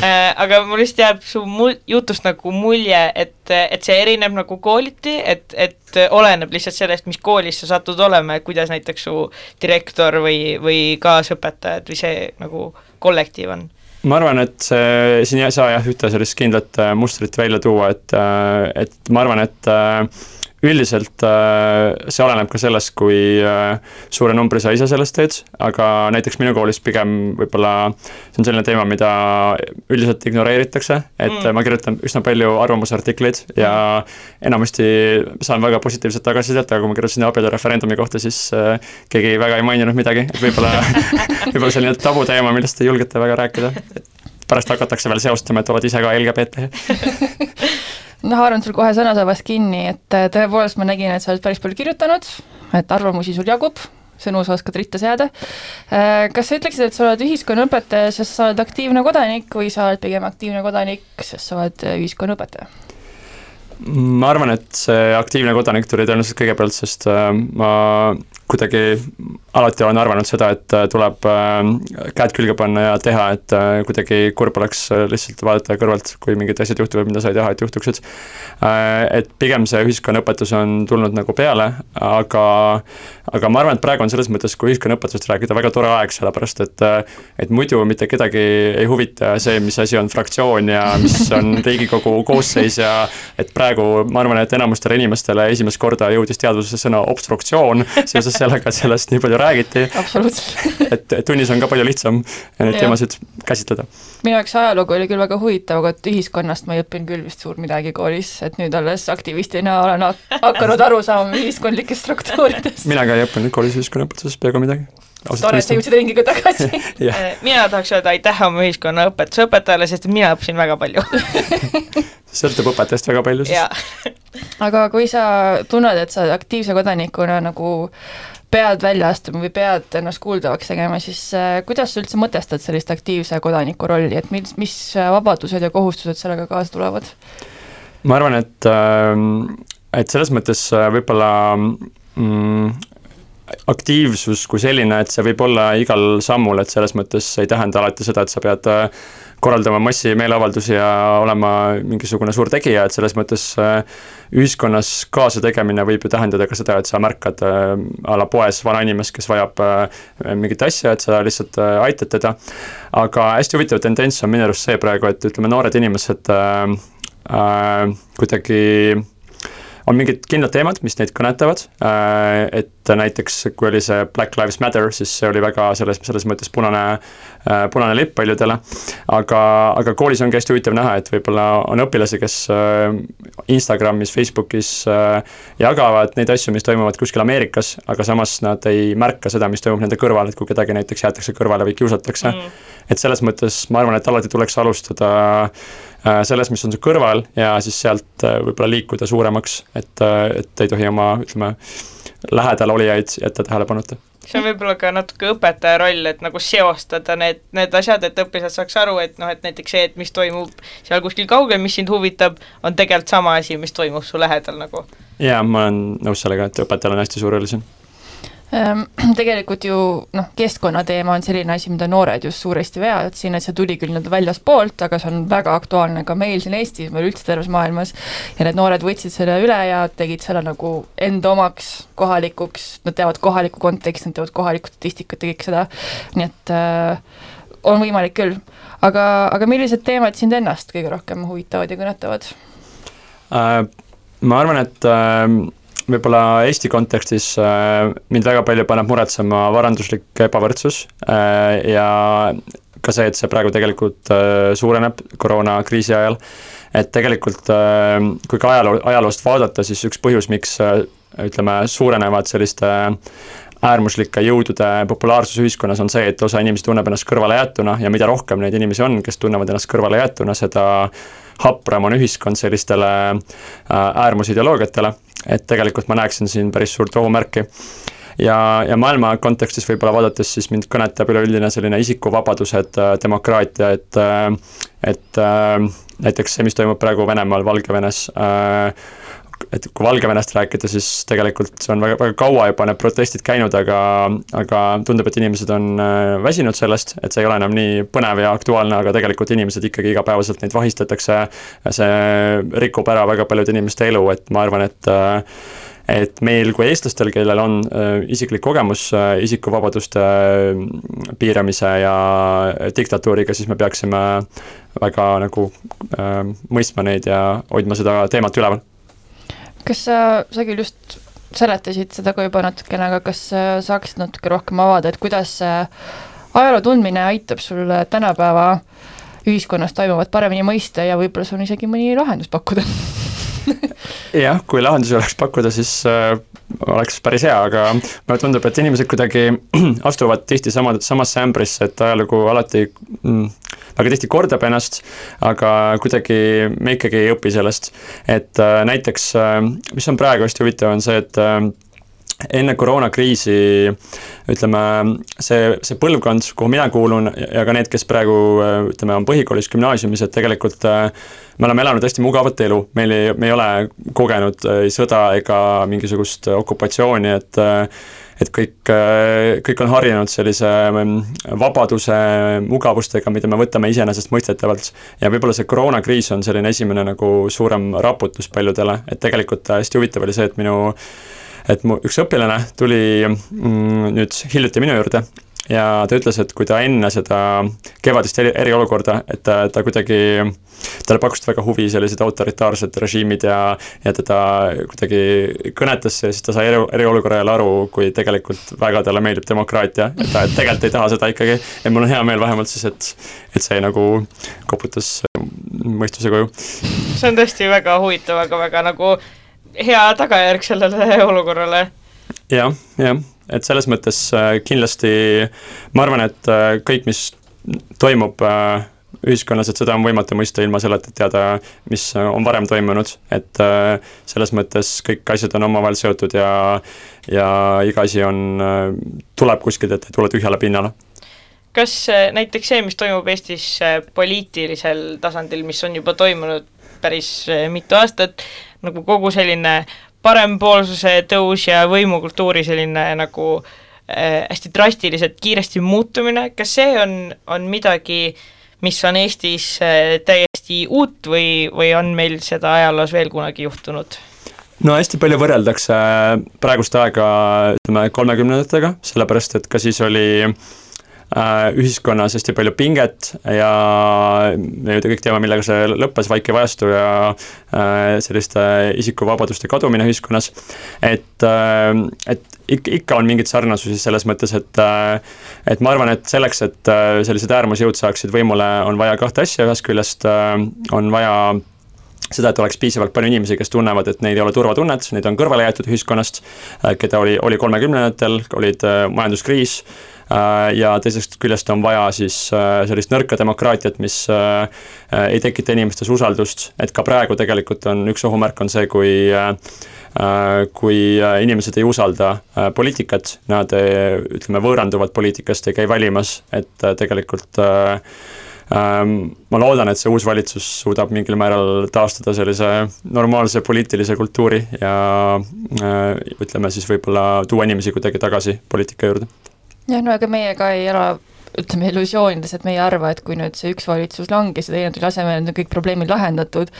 Speaker 1: Äh, aga mul lihtsalt jääb su mul-, jutust nagu mulje, et, et see erineb nagu kooliti, et, et oleneb lihtsalt sellest, mis koolis sa satud olema ja kuidas näiteks su direktor või, või kaasõpetajad või see nagu kollektiiv on.
Speaker 4: Ma arvan, et see, siin ei saa jah, ühte sellist kindlat mustrit välja tuua, et, et ma arvan, et üldiselt äh, see oleneb ka sellest, kui äh, suure numbri sa ise sellest teed, aga näiteks minu koolis pigem võib-olla see on selline teema, mida üldiselt ignoreeritakse, et mm. ma kirjutan üsna palju arvamusartikleid ja enamasti saan väga positiivset tagasisidet, aga kui ma kirjutasin abielureferendumi kohta, siis äh, keegi väga ei maininud midagi, et võib-olla võib-olla selline tabuteema, millest ei julgeta väga rääkida, pärast hakatakse veel seostama, et oled ise ka LGBT
Speaker 2: noh, haaran sul kohe sõnasabast kinni, et äh, tõepoolest ma nägin, et sa oled päris palju kirjutanud, et arvamusi sul jagub, sõnu sa oskad ritta seada. Äh, kas sa ütleksid, et sa oled ühiskonnaõpetaja, sest sa oled aktiivne kodanik või sa oled pigem aktiivne kodanik, sest sa oled äh, ühiskonnaõpetaja?
Speaker 4: Ma arvan, et see aktiivne kodanik tuli tõenäoliselt kõigepealt, sest ma kuidagi alati olen arvanud seda, et äh, tuleb äh, käed külge panna ja teha, et äh, kuidagi kurb oleks lihtsalt vaadata kõrvalt, kui mingid asjad juhtuvad, mida sa ei taha, et juhtuksid. Et pigem see ühiskonnaõpetus on tulnud nagu peale, aga, aga ma arvan, et praegu on selles mõttes, kui ühiskonnaõpetusest rääkida, väga tore aeg, sellepärast et et muidu mitte kedagi ei huvita see, mis asi on fraktsioon ja mis on Riigikogu koosseis ja et praegu ma arvan, et enamustele inimestele esimest korda jõudis teadvusesse sõna obstruktsioon seoses sellega, sellest nii palju räägiti. et, et tunnis on ka palju lihtsam neid teemasid käsitleda.
Speaker 2: minu jaoks ajalugu oli küll väga huvitav, aga et ühiskonnast ma ei õppinud küll vist suurt midagi koolis, et nüüd alles aktivistina olen hakanud aru saama ühiskondlikest struktuuridest.
Speaker 4: mina ka ei õppinud koolis ühiskonnaõpetusest peaaegu midagi
Speaker 2: tore, et sa jõudsid ringiga tagasi.
Speaker 1: Äh, mina tahaks öelda aitäh oma ühiskonnaõpetuse õpetajale, sest mina õppisin väga palju.
Speaker 4: Sõltub õpetajast väga palju siis.
Speaker 2: aga kui sa tunned, et sa aktiivse kodanikuna nagu pead välja astuma või pead ennast kuuldavaks tegema, siis äh, kuidas sa üldse mõtestad sellist aktiivse kodaniku rolli, et mis, mis vabadused ja kohustused sellega kaasa tulevad?
Speaker 4: ma arvan, et, ähm, et selles mõttes äh, võib-olla mm, aktiivsus kui selline, et see võib olla igal sammul, et selles mõttes ei tähenda alati seda, et sa pead äh, korraldama massimeeleavaldusi ja olema mingisugune suur tegija, et selles mõttes äh, ühiskonnas kaasategemine võib ju tähendada ka seda, et sa märkad äh, a la poes vanainimest, kes vajab mingit asja, et sa lihtsalt aitad teda. aga hästi huvitav tendents on minu arust see praegu, et ütleme, noored inimesed äh, äh, kuidagi on mingid kindlad teemad, mis neid kõnetavad, äh, et näiteks kui oli see Black Lives Matter, siis see oli väga selles, selles mõttes punane, äh, punane lipp paljudele, aga, aga koolis ongi hästi huvitav näha, et võib-olla on õpilasi, kes äh, Instagramis, Facebookis jagavad neid asju, mis toimuvad kuskil Ameerikas, aga samas nad ei märka seda, mis toimub nende kõrval, et kui kedagi näiteks jäetakse kõrvale või kiusatakse. Mm., et selles mõttes ma arvan, et alati tuleks alustada Äh, selles, mis on su kõrval ja siis sealt äh, võib-olla liikuda suuremaks, et, äh, et ei tohi oma, ütleme, lähedal olijaid jätta tähelepanuta
Speaker 1: see on võib-olla ka natuke õpetaja roll, et nagu seostada need, need asjad, et õpilased saaks aru, et noh, et näiteks see, et mis toimub seal kuskil kaugel, mis sind huvitab, on tegelikult sama asi, mis toimub su lähedal nagu.
Speaker 4: jaa, ma olen nõus sellega, et õpetajal on hästi suur roll siin
Speaker 2: tegelikult ju noh, keskkonnateema on selline asi, mida noored just suuresti veavad siin, et see tuli küll nii-öelda väljaspoolt, aga see on väga aktuaalne ka meil siin Eestis, meil üldse terves maailmas, ja need noored võtsid selle üle ja tegid selle nagu enda omaks, kohalikuks, nad teavad kohalikku konteksti, nad teavad kohalikku statistikat ja kõik seda, nii et äh, on võimalik küll. aga, aga millised teemad sind ennast kõige rohkem huvitavad ja kõnetavad
Speaker 4: äh,? Ma arvan, et äh, võib-olla Eesti kontekstis äh, mind väga palju paneb muretsema varanduslik ebavõrdsus äh, ja ka see, et see praegu tegelikult äh, suureneb koroonakriisi ajal. et tegelikult kui ka ajaloo, ajaloost vaadata, siis üks põhjus, miks ütleme, suurenevad selliste äärmuslike jõudude populaarsus ühiskonnas on see, et osa inimesi tunneb ennast kõrvalejäetuna ja mida rohkem neid inimesi on, kes tunnevad ennast kõrvalejäetuna, seda hapram on ühiskond sellistele äärmusideoloogiatele. Et tegelikult ma näeksin siin päris suurt ohumärki. Ja, ja maailma kontekstis võib-olla vaadates siis mind kõnetab üleüldine selline isikuvabadused, äh, demokraatia, et äh, et äh, näiteks see, mis toimub praegu Venemaal, Valgevenes, et kui Valgevenest rääkida, siis tegelikult see on väga, väga kaua juba need protestid käinud, aga, aga tundub, et inimesed on väsinud sellest, et see ei ole enam nii põnev ja aktuaalne, aga tegelikult inimesed ikkagi igapäevaselt neid vahistatakse. see rikub ära väga paljude inimeste elu, et ma arvan, et et meil kui eestlastel, kellel on äh, isiklik kogemus äh, isikuvabaduste äh, piiramise ja diktatuuriga, siis me peaksime väga nagu äh, mõistma neid ja hoidma seda teemat üleval
Speaker 2: kas sa, sa küll just seletasid seda ka juba natukene, aga kas saaksid natuke rohkem avada, et kuidas ajaloo tundmine aitab sul tänapäeva ühiskonnas toimuvat paremini mõista ja võib-olla sul on isegi mõni lahendus pakkuda
Speaker 4: jah, kui lahendusi oleks pakkuda, siis äh, oleks päris hea, aga mulle tundub, et inimesed kuidagi astuvad tihti sama, samasse ämbrisse, et ajalugu alati mm, väga tihti kordab ennast, aga kuidagi me ikkagi ei õpi sellest. et äh, näiteks, äh, mis on praegu hästi huvitav, on see, et äh, enne koroonakriisi ütleme, see, see põlvkond, kuhu mina kuulun ja ka need, kes praegu ütleme, on põhikoolis, gümnaasiumis, et tegelikult me oleme elanud hästi mugavat elu, meil ei, me ei ole kogenud ei sõda ega mingisugust okupatsiooni, et et kõik, kõik on harjunud sellise mm, vabaduse, mugavustega, mida me võtame iseenesestmõistetavalt. ja võib-olla see koroonakriis on selline esimene nagu suurem raputus paljudele, et tegelikult hästi huvitav oli see, et minu et mu üks õpilane tuli mm, nüüd hiljuti minu juurde ja ta ütles, et kui ta enne seda kevadist eri, eriolukorda, et ta, ta kuidagi, talle pakkusid väga huvi sellised autoritaarsed režiimid ja, ja teda kuidagi kõnetas ja siis ta sai eri, eriolukorra ajal aru, kui tegelikult väga talle meeldib demokraatia, et ta et tegelikult ei taha seda ikkagi. ja mul on hea meel vähemalt siis, et, et see nagu koputas mõistuse koju.
Speaker 1: see on tõesti väga huvitav, aga väga nagu hea tagajärg sellele olukorrale.
Speaker 4: Ja,. jah, jah, et selles mõttes äh, kindlasti ma arvan, et äh, kõik, mis toimub äh, ühiskonnas, et seda on võimatu mõista ilma selleta, et teada, mis on varem toimunud, et selles mõttes kõik asjad on omavahel seotud ja ja iga asi on, tuleb kuskilt, et ei tule tühjale pinnale.
Speaker 1: Kas näiteks see, mis toimub Eestis poliitilisel tasandil, mis on juba toimunud päris mitu aastat, nagu kogu selline parempoolsuse tõus ja võimukultuuri selline nagu äh, hästi drastiliselt kiiresti muutumine, kas see on, on midagi, mis on Eestis äh, täiesti uut või, või on meil seda ajaloos veel kunagi juhtunud?
Speaker 4: no hästi palju võrreldakse praegust aega ütleme kolmekümnendatega, sellepärast et ka siis oli äh, Äh, ühiskonnas hästi palju pinget ja me ju kõik teame, millega see lõppes, vaikiv ajastu ja äh, selliste isikuvabaduste kadumine ühiskonnas. et, äh, et ikka on mingeid sarnasusi selles mõttes, et et ma arvan, et selleks, et sellised äärmusjõud saaksid võimule, on vaja kahte asja, ühest küljest on vaja seda, et oleks piisavalt palju inimesi, kes tunnevad, et neil ei ole turvatunnet, neid on kõrvale jäetud ühiskonnast, keda oli, oli kolmekümnendatel, olid majanduskriis Äh, ja teisest küljest on vaja siis äh, sellist nõrka demokraatiat, mis äh, ei tekita inimestes usaldust, et ka praegu tegelikult on üks ohumärk on see, kui kui inimesed ei usalda poliitikat, nad ütleme, võõranduvad poliitikast, ei käi valimas, et tegelikult ma loodan, et see uus valitsus suudab mingil määral taastada sellise normaalse poliitilise kultuuri ja ütleme siis võib-olla tuua inimesi kuidagi tagasi poliitika juurde.
Speaker 2: Jah, no ega meie ka ei ela ütleme illusioonides, et me ei arva, et kui nüüd see üks valitsus langes ja teine tuli asemele, nüüd on kõik probleemid lahendatud,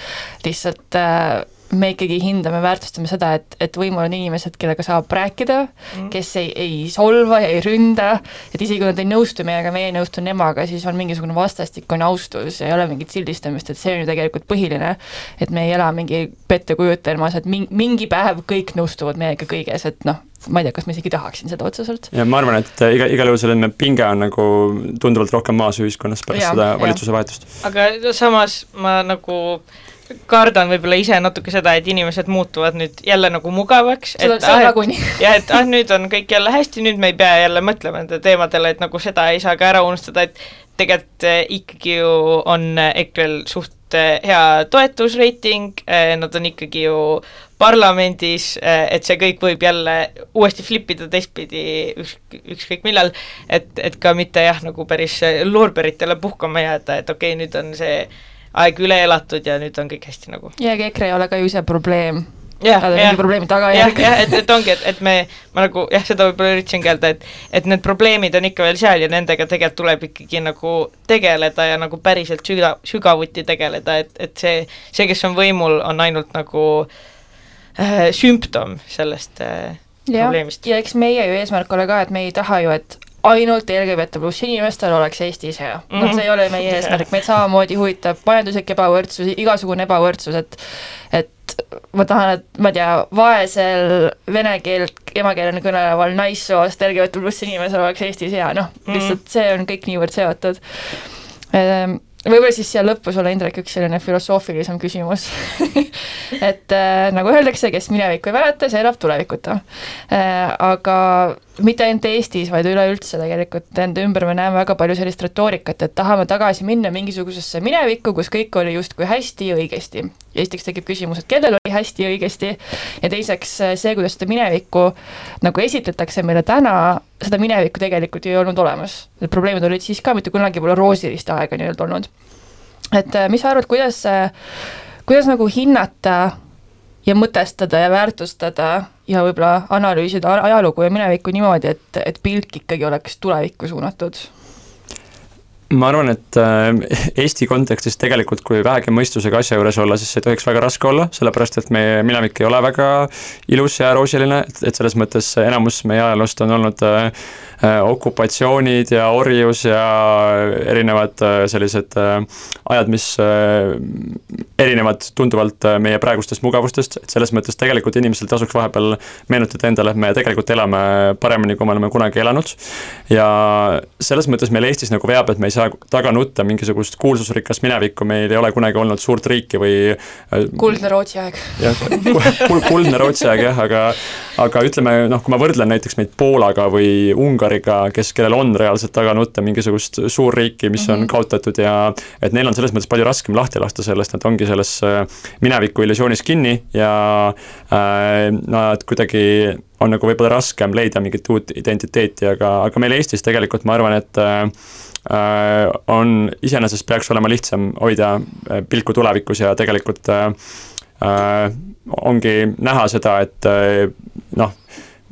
Speaker 2: lihtsalt äh, me ikkagi hindame, väärtustame seda, et, et võimul on inimesed, kellega saab rääkida mm., kes ei, ei solva ja ei ründa, et isegi kui nad ei nõustu meiega, meie ei nõustu nemaga, siis on mingisugune vastastikune austus ei ole mingit sildistamist, et see on ju tegelikult põhiline. et me ei ela mingi pettekujutelmas, et mingi, mingi päev kõik nõustuvad meiega kõiges, et noh, ma ei tea, kas ma isegi tahaksin seda otseselt.
Speaker 4: ja ma arvan, et iga, igal juhul selline pinge on nagu tunduvalt rohkem maas ühiskonnas pärast ja, seda valitsuse vahetust.
Speaker 1: aga samas ma nagu kardan võib-olla ise natuke seda, et inimesed muutuvad nüüd jälle nagu mugavaks.
Speaker 2: on ah, nagunii.
Speaker 1: ja et ah, nüüd on kõik jälle hästi, nüüd me ei pea jälle mõtlema nende teemadele, et nagu seda ei saa ka ära unustada, et tegelikult eh, ikkagi ju on EKRE-l suht eh, hea toetusreiting, eh, nad on ikkagi ju parlamendis, eh, et see kõik võib jälle uuesti flip ida teistpidi üks, ükskõik millal, et, et ka mitte jah, nagu päris loorberitele puhkama jääda, et okei okay,, nüüd on see aeg üle elatud ja nüüd on kõik hästi nagu.
Speaker 2: ja ega EKRE ei ole ka ju ise probleem
Speaker 1: jah, jah,
Speaker 2: tagajärg.
Speaker 1: jah, et, et ongi, et, et me, ma nagu jah, seda võib-olla üritasingi öelda, et et need probleemid on ikka veel seal ja nendega tegelikult tuleb ikkagi nagu tegeleda ja nagu päriselt süga-, sügavuti tegeleda, et, et see, see, kes on võimul, on ainult nagu äh, sümptom sellest äh, ja, probleemist.
Speaker 2: ja eks meie ju eesmärk ole ka, et me ei taha ju, et ainult LGBT pluss inimestel oleks Eestis hea noh, see ei ole meie eesmärk, meid samamoodi huvitab majanduslik ebavõrdsus, igasugune ebavõrdsus, et et ma tahan, et ma ei tea, vaesel vene keelt emakeelena kõneleval naissoost LGBT pluss inimesel oleks Eestis hea, noh -hmm., lihtsalt see on kõik niivõrd seotud. Ehm, võib-olla siis siia lõppu sulle, Indrek, üks selline filosoofilisem küsimus. Et äh, nagu öeldakse, kes minevikku ei mäleta, see elab tulevikuta äh,. aga mitte ainult Eestis, vaid üleüldse tegelikult enda ümber me näeme väga palju sellist retoorikat, et tahame tagasi minna mingisugusesse minevikku, kus kõik oli justkui hästi ja õigesti. esiteks tekib küsimus, et kellel oli hästi ja õigesti ja teiseks see, kuidas seda minevikku nagu esitletakse meile täna, seda minevikku tegelikult ei olnud olemas. Need probleemid olid siis ka, mitte kunagi pole roosilist aega nii-öelda olnud. et äh, mis sa arvad, kuidas, äh, kuidas nagu hinnata ja mõtestada ja väärtustada ja võib-olla analüüsida ajalugu ja minevikku niimoodi, et, et pilk ikkagi oleks tulevikku suunatud
Speaker 4: ma arvan, et äh, Eesti kontekstis tegelikult, kui vähegi mõistusega asja juures olla, siis ei tohiks väga raske olla, sellepärast et meie minevik ei ole väga ilus ja roosiline, et, et selles mõttes enamus meie ajaloost on olnud äh, äh, okupatsioonid ja orjus ja erinevad sellised ajad, mis erinevad tunduvalt meie praegustest mugavustest, et selles mõttes tegelikult inimesel tasuks vahepeal meenutada endale, et me tegelikult elame paremini, kui me oleme kunagi elanud. ja selles mõttes meil Eestis nagu veab, et me ei saa saa taga nutta mingisugust kuulsusrikast minevikku, meil ei ole kunagi olnud suurt riiki või
Speaker 2: äh, kuldne Rootsi aeg.
Speaker 4: jah, kuldne Rootsi aeg jah, aga aga ütleme noh, kui ma võrdlen näiteks meid Poolaga või Ungariga, kes, kellel on reaalselt taga nutta mingisugust suurriiki, mis mm -hmm. on mhm. kaotatud ja et neil on selles mõttes palju raskem lahti lasta sellest, nad ongi selles äh, mineviku illusioonis kinni ja äh, nad kuidagi on nagu võib-olla raskem leida mingit uut identiteeti, aga, aga meil Eestis tegelikult ma arvan, et äh, Äh, on, iseenesest peaks olema lihtsam hoida äh, pilku tulevikus ja tegelikult äh, ongi näha seda, et noh,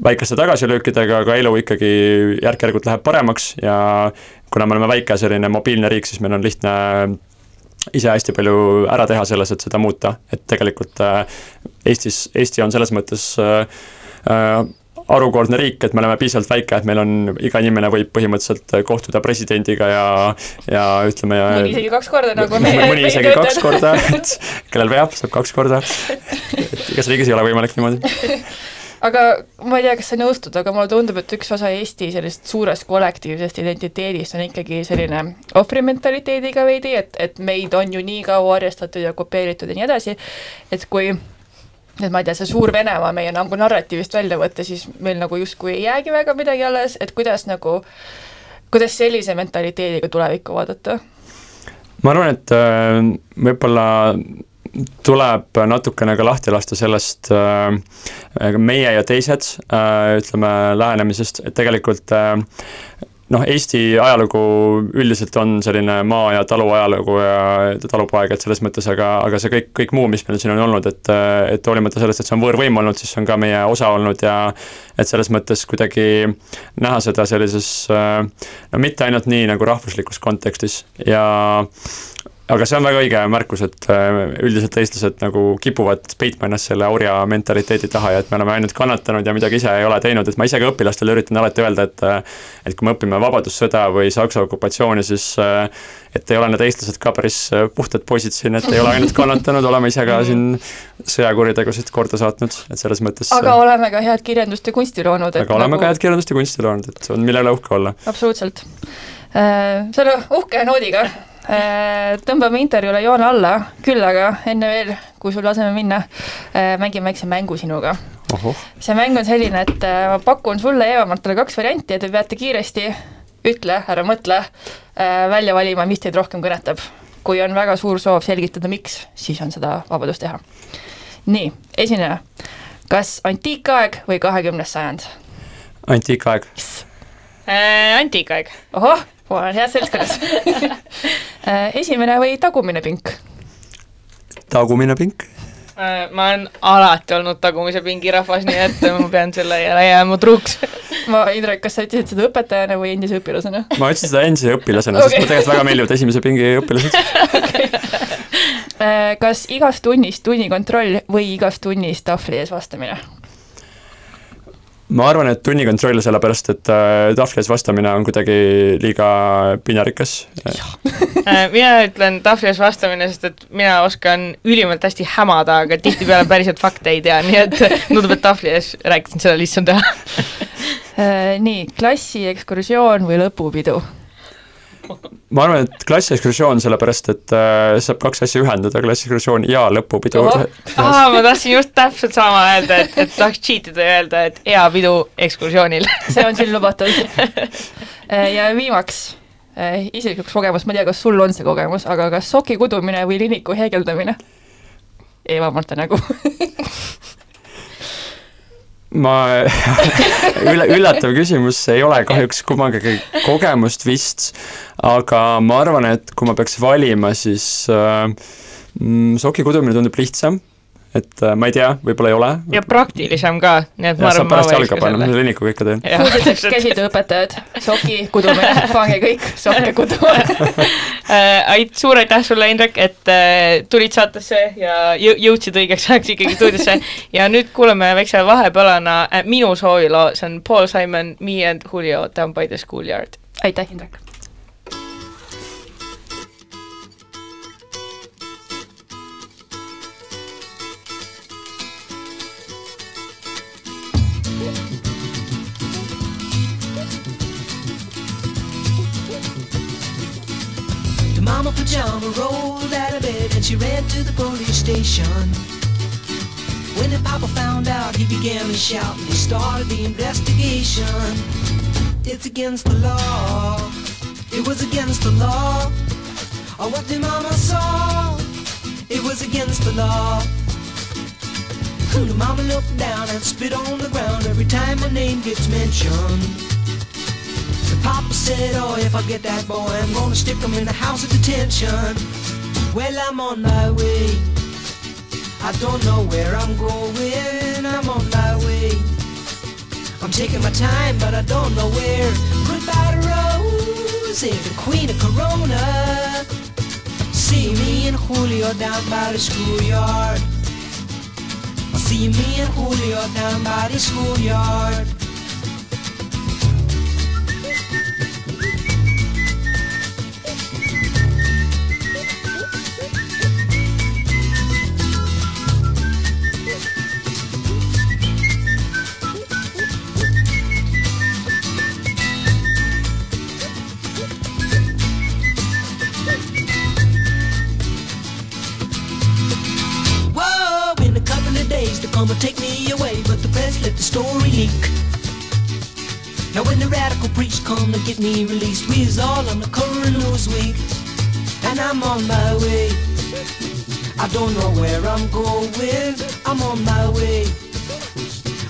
Speaker 4: väikeste tagasilöökidega, aga elu ikkagi järk-järgult läheb paremaks ja kuna me oleme väike selline mobiilne riik, siis meil on lihtne ise hästi palju ära teha selles, et seda muuta, et tegelikult Eestis, Eesti on selles mõttes harukordne riik, et me oleme piisavalt väike, et meil on, iga inimene võib põhimõtteliselt kohtuda presidendiga ja, ja ütleme ja
Speaker 2: mõni isegi kaks korda, nagu
Speaker 4: me mõni isegi kaks korda, et kellel veab, saab kaks korda. et igas riigis ei ole võimalik niimoodi.
Speaker 2: Aga ma ei tea, kas sa nõustud, aga mulle tundub, et üks osa Eesti sellist suurest kollektiivsest identiteedist on ikkagi selline ohvrimentaliteediga veidi, et, et meid on ju nii kaua arjestatud ja kopeeritud ja nii edasi, et kui et ma ei tea, see suur Venemaa meie nagu narratiivist välja võtta, siis meil nagu justkui ei jäägi väga midagi alles, et kuidas nagu, kuidas sellise mentaliteediga tulevikku vaadata?
Speaker 4: ma arvan, et äh, võib-olla tuleb natukene ka lahti lasta sellest äh, meie ja teised äh, ütleme lähenemisest, et tegelikult äh, noh, Eesti ajalugu üldiselt on selline maa- ja taluajalugu ja talupoeg, et selles mõttes, aga, aga see kõik, kõik muu, mis meil siin on olnud, et et hoolimata sellest, et see on võõrvõim olnud, siis see on ka meie osa olnud ja et selles mõttes kuidagi näha seda sellises no mitte ainult nii nagu rahvuslikus kontekstis ja aga see on väga õige märkus, et äh, üldiselt eestlased nagu kipuvad peitma ennast selle orja mentaliteedi taha ja et me oleme ainult kannatanud ja midagi ise ei ole teinud, et ma ise ka õpilastele üritan alati öelda, et äh, et kui me õpime Vabadussõda või Saksa okupatsiooni, siis äh, et ei ole need eestlased ka päris puhtad poisid siin, et ei ole ainult kannatanud, oleme ise ka siin sõjakuritegusid korda saatnud, et selles mõttes
Speaker 2: aga oleme ka head kirjandust ja kunsti loonud.
Speaker 4: aga oleme nagu... ka head kirjandust ja kunsti loonud, et on mille üle uhke olla.
Speaker 2: absoluutselt. selle uhke noodiga tõmbame intervjuule joone alla, küll aga enne veel, kui sul laseme minna, äh, mängime väikse mängu sinuga. see mäng on selline, et äh, ma pakun sulle ja Eva-Martale kaks varianti ja te peate kiiresti, ütle, ära mõtle, välja valima, mis teid rohkem kõnetab. kui on väga suur soov selgitada, miks, siis on seda vabadust teha. nii, esineja, kas antiikaeg või kahekümnes sajand?
Speaker 4: antiikaeg
Speaker 1: yes.. Äh, antiikaeg.
Speaker 2: ohoh ma olen heas seltskonnas äh, esimene või tagumine pink?
Speaker 4: tagumine pink.
Speaker 1: Äh, ma olen alati olnud tagumise pingi rahvas, nii et ma pean selle jälle jääma truuks
Speaker 2: ma, Indrek, kas sa ütlesid seda õpetajana või endise õpilasena?
Speaker 4: ma ütlesin seda endise õpilasena okay., sest mulle tegelikult väga meeldivad esimese pingi õpilased okay.
Speaker 2: Äh, kas igas tunnis tunnikontroll või igas tunnis tahvli ees vastamine?
Speaker 4: Ma arvan, et tunnikontroll, sellepärast et äh, tahvli ees vastamine on kuidagi liiga piinarikas
Speaker 1: äh, mina ütlen tahvli ees vastamine, sest et mina oskan ülimalt hästi hämada, aga tihtipeale päriselt fakte ei tea, nii et tundub, et tahvli ees rääkisin seda lihtsam teha.
Speaker 2: Äh, nii, klassiekskursioon või lõpupidu?
Speaker 4: Ma arvan, et klassiekskursioon, sellepärast et äh, saab kaks asja ühendada, klassiekskursioon ja lõpupidu.
Speaker 1: aa, ma tahtsin just täpselt sama öelda, et, et tahaks cheat ida ja öelda, et hea pidu ekskursioonil.
Speaker 2: See on siin lubatud. Äh, ja viimaks äh, isiklikuks kogemus, ma ei tea, kas sul on see kogemus, aga kas soki kudumine või liniku heegeldamine? Eva-Marta nägu
Speaker 4: ma üle, üllatav küsimus, ei ole kahjuks kummagagi kogemust vist, aga ma arvan, et kui ma peaks valima, siis äh, mm, soki kudumine tundub lihtsam et äh, ma ei tea, võib-olla ei ole.
Speaker 1: ja praktilisem ka, nii et ma arvan,
Speaker 4: ma panna, ma selle linikuga ikka teen.
Speaker 2: kuulsiteks käsitööõpetajad, soki kudumine, pange kõik sokke kuduma
Speaker 1: äh, ait-, suur aitäh sulle, Indrek, et äh, tulid saatesse ja jõ-, jõudsid õigeks ajaks ikkagi stuudiosse ja nüüd kuulame väikse vahepalana äh, minu sooviloo, see on Paul Simon, Me and Julio Down by the schoolyard.
Speaker 2: aitäh, Indrek!
Speaker 5: Mama Pajama rolled out of bed and she ran to the police station. When the papa found out, he began to shout and he started the investigation. It's against the law. It was against the law. Oh, what the mama saw? It was against the law. The mama looked down and spit on the ground every time my name gets mentioned. Papa said, oh, if I get that boy, I'm gonna stick him in a house of detention. Well, I'm on my way. I don't know where I'm going, I'm on my way. I'm taking my time, but I don't know where. Goodbye to Rose, the queen of Corona. See me and Julio down by the schoolyard. See me and Julio down by the schoolyard. Get me released, we is all on the news week, and I'm on my way. I don't know where I'm going. I'm on my way.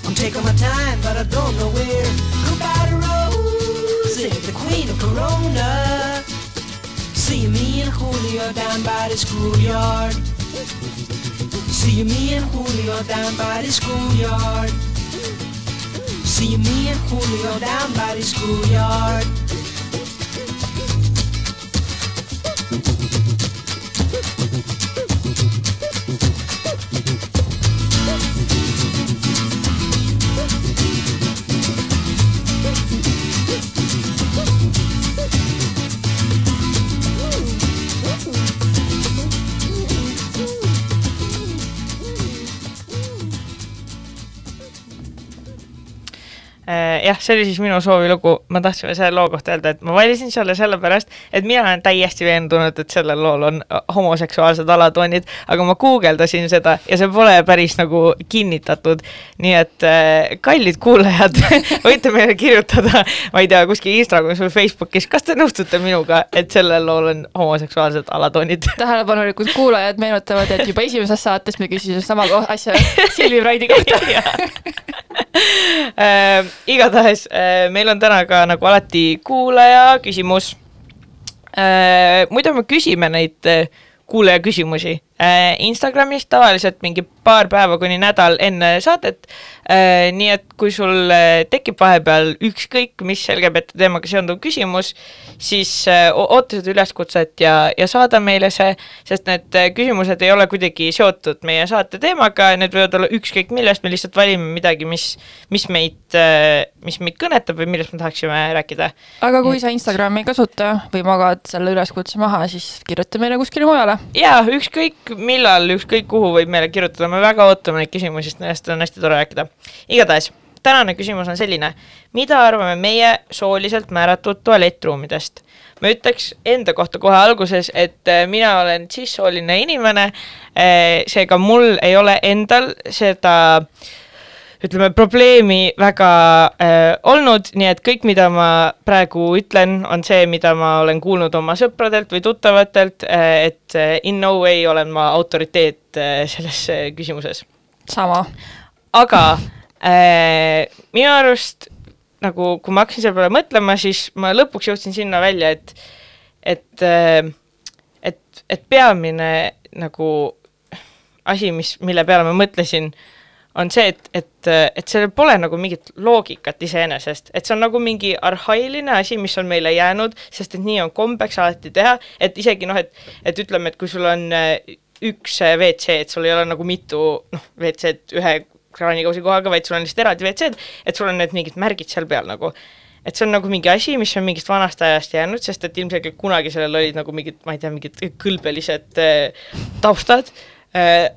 Speaker 5: I'm taking my time, but I don't know where. Goodbye to Rosie, the queen of Corona. See me and Julio down by the schoolyard. See me and Julio down by the schoolyard. See me and Julio down by the schoolyard.
Speaker 1: Jah, see oli siis minu soovilugu, ma tahtsin selle loo kohta öelda, et ma valisin selle sellepärast, et mina olen täiesti veendunud, et sellel lool on homoseksuaalsed alatoonid, aga ma guugeldasin seda ja see pole päris nagu kinnitatud. nii et äh, kallid kuulajad võite meile kirjutada, ma ei tea, kuskil Instagramis või Facebookis, kas te nõustute minuga, et sellel lool on homoseksuaalsed alatoonid?
Speaker 2: Tähelepanelikud kuulajad meenutavad, et juba esimeses saates me küsisime sama asja Silvi Praidi kohta.
Speaker 1: Äh, igatahes äh, meil on täna ka nagu alati kuulaja küsimus äh,. muidu me küsime neid äh, kuulaja küsimusi Instagramis tavaliselt mingi paar päeva kuni nädal enne saadet äh,. nii et kui sul äh, tekib vahepeal ükskõik mis LGBT teemaga seonduv küsimus, siis äh, oota seda üleskutset ja, ja saada meile see, sest need küsimused ei ole kuidagi seotud meie saate teemaga, need võivad olla ükskõik millest, me lihtsalt valime midagi, mis, mis meid, mis meid kõnetab või millest me tahaksime rääkida.
Speaker 2: aga kui sa Instagrami ei kasuta või magad selle üleskutse maha, siis kirjuta meile kuskile mujale.
Speaker 1: jaa, ükskõik millal, ükskõik kuhu võib meile kirjutada, me väga ootame neid küsimusi, sest nendest on hästi tore rääkida. igatahes, tänane küsimus on selline, mida arvame meie sooliselt määratud tualettruumidest? ma ütleks enda kohta kohe alguses, et äh, mina olen cis-sooline inimene, seega mul ei ole endal seda ütleme, probleemi väga äh, olnud, nii et kõik, mida ma praegu ütlen, on see, mida ma olen kuulnud oma sõpradelt või tuttavatelt äh,, et äh, in no way olen ma autoriteet äh, selles äh, küsimuses.
Speaker 2: sama.
Speaker 1: aga äh, minu arust nagu, kui ma hakkasin selle peale mõtlema, siis ma lõpuks jõudsin sinna välja, et, et äh,, et, et peamine nagu asi, mis, mille peale ma mõtlesin, on see, et, et, et sellel pole nagu mingit loogikat iseenesest, et see on nagu mingi arhailine asi, mis on meile jäänud, sest et nii on kombeks alati teha, et isegi noh, et, et ütleme, et kui sul on äh, üks äh, WC, et sul ei ole nagu mitu noh, WC-d ühe kraanikausi kohaga, vaid sul on lihtsalt eraldi WC-d, et sul on need mingid märgid seal peal nagu. Et see on nagu mingi asi, mis on mingist vanast ajast jäänud, sest et ilmselgelt kunagi sellel olid nagu mingid, ma ei tea, mingid kõlbelised äh, taustad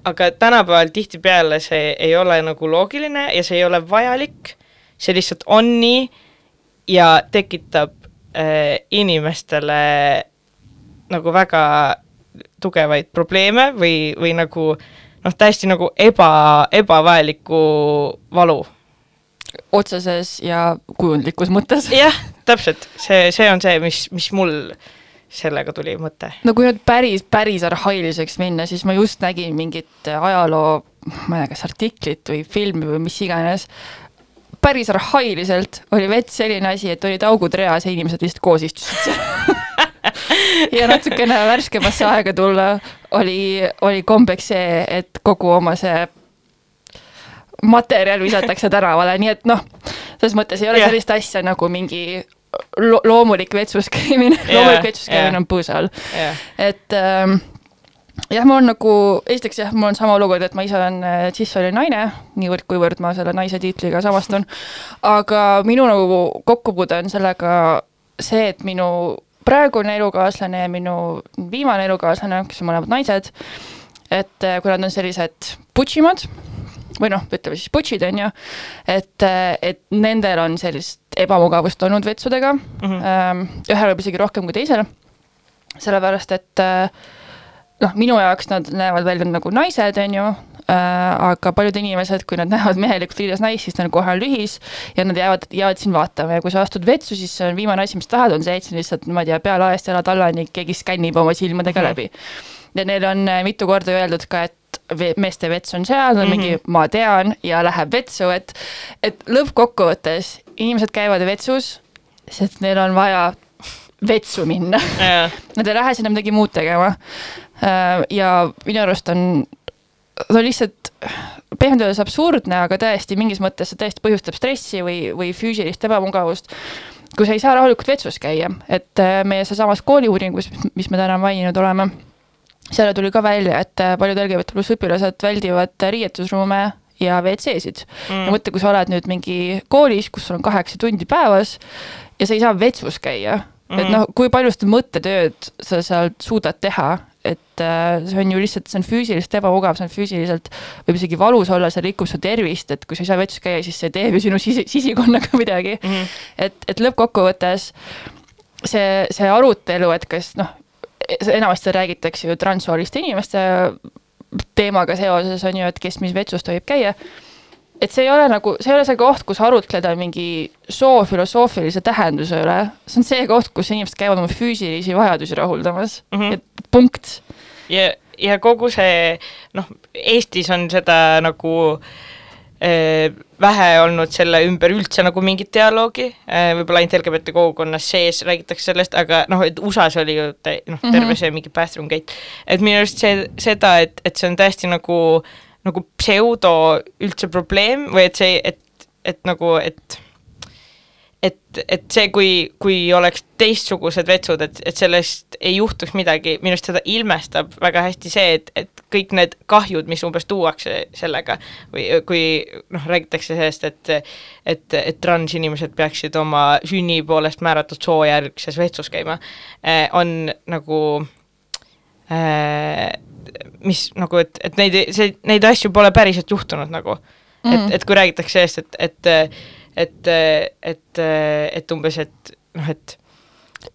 Speaker 1: aga tänapäeval tihtipeale see ei ole nagu loogiline ja see ei ole vajalik, see lihtsalt on nii ja tekitab äh, inimestele nagu väga tugevaid probleeme või, või nagu noh, täiesti nagu eba, ebavajalikku valu.
Speaker 2: Otseses ja kujundlikus mõttes.
Speaker 1: jah, täpselt, see, see on see, mis, mis mul sellega tuli mõte.
Speaker 2: no kui nüüd päris, päris arhailiseks minna, siis ma just nägin mingit ajaloo, ma ei tea, kas artiklit või filmi või mis iganes, päris arhailiselt oli vets selline asi, et olid augud reas ja inimesed lihtsalt koos istusid seal ja natukene värskemasse aega tulla oli, oli kombeks see, et kogu oma see materjal visatakse tänavale, nii et noh, selles mõttes ei ole
Speaker 1: Jah.
Speaker 2: sellist asja nagu mingi lo loomulik vetsus käimine
Speaker 1: Jah,
Speaker 2: loomulik vetsus käimine
Speaker 1: jah.
Speaker 2: on põõsa all
Speaker 1: jah,
Speaker 2: et ähm, jah, mul on nagu, esiteks jah, mul on sama olukord, et ma ise olen äh, cis-sooline naine, niivõrd, kuivõrd ma selle naise tiitliga samastun. aga minu nagu kokkupuude on sellega see, et minu praegune elukaaslane ja minu viimane elukaaslane, kes on mõlemad naised, et äh, kui nad on sellised butšimad või noh, ütleme siis butšid, on ju, et, et nendel on sellist ebamugavust olnud vetsudega mm. -hmm. ühel võib isegi rohkem kui teisel, sellepärast et äh, noh, minu jaoks nad näevad välja nagu naised, on ju, aga paljud inimesed, kui nad näevad mehelikult riides naist, siis kohe on lühis ja nad jäävad, jäävad sind vaatama ja kui sa astud vetsu, siis see on viimane asi, mis tahad, on see, et sa lihtsalt, ma ei tea, pealaest jalad allani keegi skännib oma silmadega läbi. ja neil on äh, mitu korda öeldud ka, et meeste vets on seal, on mingi ma tean ja läheb vetsu, et et lõppkokkuvõttes inimesed käivad vetsus, sest neil on vaja vetsu minna.
Speaker 1: Jaa,
Speaker 2: Nad ei lähe sinna midagi muud tegema. ja minu arust on, ta on lihtsalt pehmelt öeldes absurdne, aga tõesti mingis mõttes see tõesti põhjustab stressi või, või füüsilist ebamugavust kui sa ei saa rahulikult vetsus käia, et äh, meie sealsamas kooliuuringus, mis me täna maininud oleme, seal tuli ka välja, et äh, paljud LGBT pluss õpilased väldivad riietusruume ja WC-sid mm.. ja mõtle, kui sa oled nüüd mingi koolis, kus sul on kaheksa tundi päevas ja sa ei saa vetsus käia mm, et noh, kui palju seda mõttetööd sa seal suudad teha, et äh, see on ju lihtsalt, see on füüsiliselt ebamugav, see on füüsiliselt, võib isegi valus olla, see rikub su tervist, et kui sa ei saa vetsus käia, siis see teeb ju sinu sisi, sisikonnaga midagi mm. et, et lõppkokkuvõttes see, see arutelu, et kas noh, enamasti räägitakse ju transsooliste inimeste teemaga seoses on ju, et kes mis vetsus tohib käia et see ei ole nagu, see ei ole see koht, kus arutleda mingi soo filosoofilise tähenduse üle, see on see koht, kus inimesed käivad oma füüsilisi vajadusi rahuldamas mm. -hmm. et punkt.
Speaker 1: ja, ja kogu see noh, Eestis on seda nagu äh, vähe olnud selle ümber üldse nagu mingit dialoogi. Äh,, võib-olla ainult LGBT kogukonnas sees räägitakse sellest, aga noh, et USA-s oli ju tä- noh, terve
Speaker 2: Mhm.
Speaker 1: see mingi bathroom gate, et minu arust see, seda, et, et see on täiesti nagu, nagu pseudo üldse probleem või et see, et, et nagu, et et, et see, kui, kui oleks teistsugused vetsud, et, et sellest ei juhtuks midagi, minu arust seda ilmestab väga hästi see, et, et kõik need kahjud, mis umbes tuuakse sellega või kui noh, räägitakse sellest, et et, et transinimesed peaksid oma sünni poolest määratud soojärgses vetsus käima, on nagu äh, mis nagu, et, et neid, see, neid asju pole päriselt juhtunud nagu mm.,
Speaker 2: Mm.
Speaker 1: et, et kui räägitakse sellest, et, et et, et, et umbes, et noh, et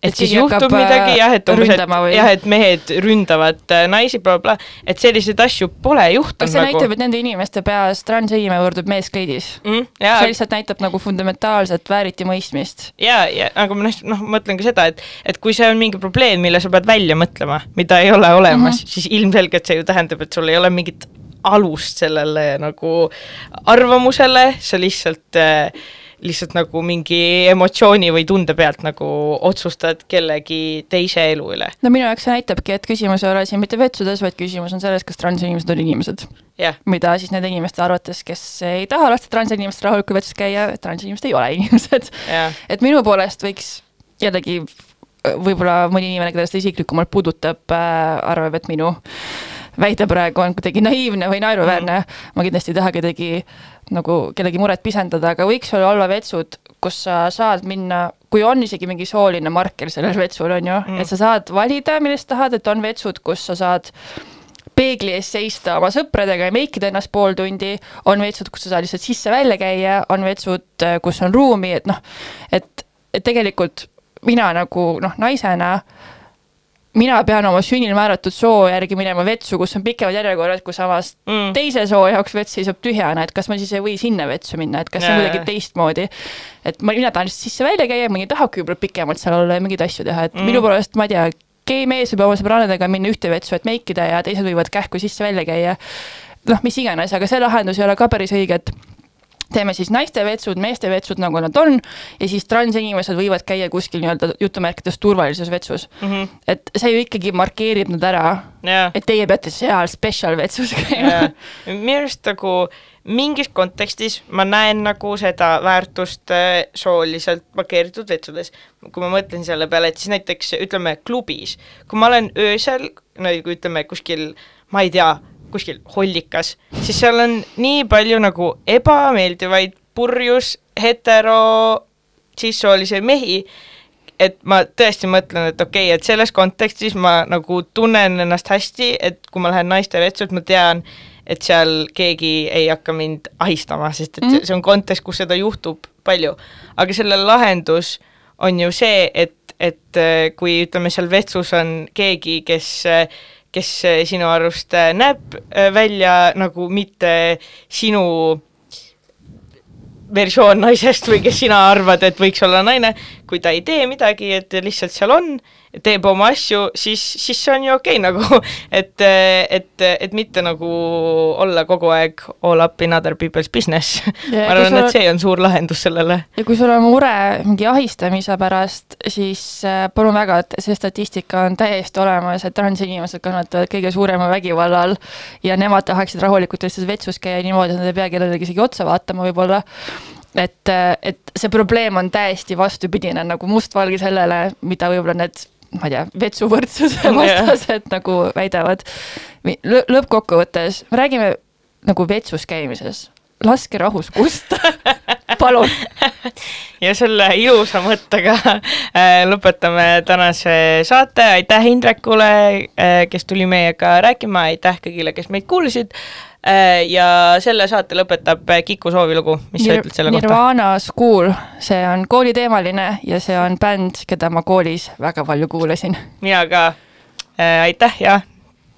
Speaker 1: et
Speaker 2: Et
Speaker 1: siis juhtub midagi jah, et umbes, et jah, et mehed ründavad äh, naisi bla,, blablabla, et selliseid asju pole juhtunud
Speaker 2: kas see
Speaker 1: nagu
Speaker 2: näitab, et nende inimeste peas transinimene võrdub meeskleidis?
Speaker 1: mm,. jaa
Speaker 2: see, lihtsalt näitab nagu fundamentaalset vääritimõistmist.
Speaker 1: ja, ja aga ma noh, noh, mõtlen ka seda, et et kui see on mingi probleem, mille sa pead välja mõtlema, mida ei ole olemas mm, -hmm. siis ilmselgelt see ju tähendab, et sul ei ole mingit alust sellele nagu arvamusele, sa lihtsalt äh, lihtsalt nagu mingi emotsiooni või tunde pealt nagu otsustad kellegi teise elu üle,
Speaker 2: no minu jaoks see näitabki, et küsimus ei ole siin mitte vetsudes, vaid küsimus on selles, kas transinimesed on inimesed.
Speaker 1: jah,
Speaker 2: mida siis nende inimeste arvates, kes ei taha lasta transinimestel rahulikult vetsus käia, transinimesed ei ole inimesed.
Speaker 1: jah,
Speaker 2: et minu poolest võiks jällegi võib-olla mõni inimene, keda seda isiklikumalt puudutab äh,, arvab, et minu väide praegu on kuidagi naiivne või naeruväärne mm.. ma kindlasti ei taha kedagi nagu kellegi muret pisendada, aga võiks olla olla vetsud, kus sa saad minna, kui on isegi mingi sooline marker sellel vetsul on ju mm., et sa saad valida, millest tahad, et on vetsud, kus sa saad peegli ees seista oma sõpradega ja meikida ennast pool tundi, on vetsud, kus sa saad lihtsalt sisse-välja käia, on vetsud, kus on ruumi, et noh, et, et tegelikult mina nagu noh, naisena mina pean oma sünnil määratud soo järgi minema vetsu, kus on pikemad järjekorrad, kui samas
Speaker 1: Mm.
Speaker 2: teise soo jaoks vets seisab tühjana, et kas ma siis ei või sinna vetsu minna, et kas see on kuidagi teistmoodi. et ma, mina tahan lihtsalt sisse-välja käia, mõni tahabki võib-olla pikemalt seal olla ja mingeid asju teha, et
Speaker 1: mm.
Speaker 2: minu poolest ma ei tea, gei mees võib oma sõbrannadega minna ühte vetsu, et meikida ja teised võivad kähku sisse-välja käia. noh, mis iganes, aga see lahendus ei ole ka päris õige, et teeme siis naiste vetsud, meeste vetsud, nagu nad on ja siis transinimesed võivad käia kuskil nii-öelda jutumärkides turvalises vetsus mm. -hmm. et see ju ikkagi markeerib nad ära,
Speaker 1: jah.
Speaker 2: et teie peate seal special vetsus käima
Speaker 1: jaa, minu arust nagu mingis kontekstis ma näen nagu seda väärtust äh, sooliselt markeeritud vetsudes. kui ma mõtlen selle peale, et siis näiteks ütleme klubis, kui ma olen öösel, nagu ütleme kuskil, ma ei tea, kuskil hollikas, siis seal on nii palju nagu ebameeldivaid purjus hetero sissoolisi mehi, et ma tõesti mõtlen, et okei okay,, et selles kontekstis ma nagu tunnen ennast hästi, et kui ma lähen naiste vetsu, et ma tean, et seal keegi ei hakka mind ahistama, sest et.
Speaker 2: Mhm.
Speaker 1: see on kontekst, kus seda juhtub palju. aga selle lahendus on ju see, et, et äh, kui ütleme, seal vetsus on keegi, kes, kes äh, sinu arust äh, näeb äh, välja nagu mitte sinu versioon naisest või kes sina arvad, et võiks olla naine, kui ta ei tee midagi, et lihtsalt seal on, teeb oma asju, siis, siis see on ju okei okay, nagu, et, et, et mitte nagu olla kogu aeg all up in other people's business ma arvan, et see on suur lahendus sellele.
Speaker 2: ja kui sul on mure mingi ahistamise pärast, siis äh, palun väga, et see statistika on täiesti olemas, et transinimesed kannatavad kõige suurema vägivalla all ja nemad tahaksid rahulikult lihtsalt vetsus käia niimoodi, et nad ei pea kellelegi isegi otsa vaatama võib-olla. et, et see probleem on täiesti vastupidine nagu mustvalge sellele, mida võib-olla need ma ei tea, vetsuvõrdsuse vastased nagu väidavad. lõppkokkuvõttes me räägime nagu vetsus käimises, laske rahus kusta. Palun.
Speaker 1: Ja selle ilusa mõttega äh, lõpetame tänase saate, aitäh Indrekule äh,, kes tuli meiega rääkima, aitäh kõigile, kes meid kuulasid ja selle saate lõpetab äh, Kiku soovilugu, mis sa ütled selle kohta?
Speaker 2: Nirvana School, see on kooliteemaline ja see on bänd, keda ma koolis väga palju kuulasin.
Speaker 1: mina ka äh,, aitäh ja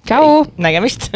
Speaker 2: tšau!
Speaker 1: nägemist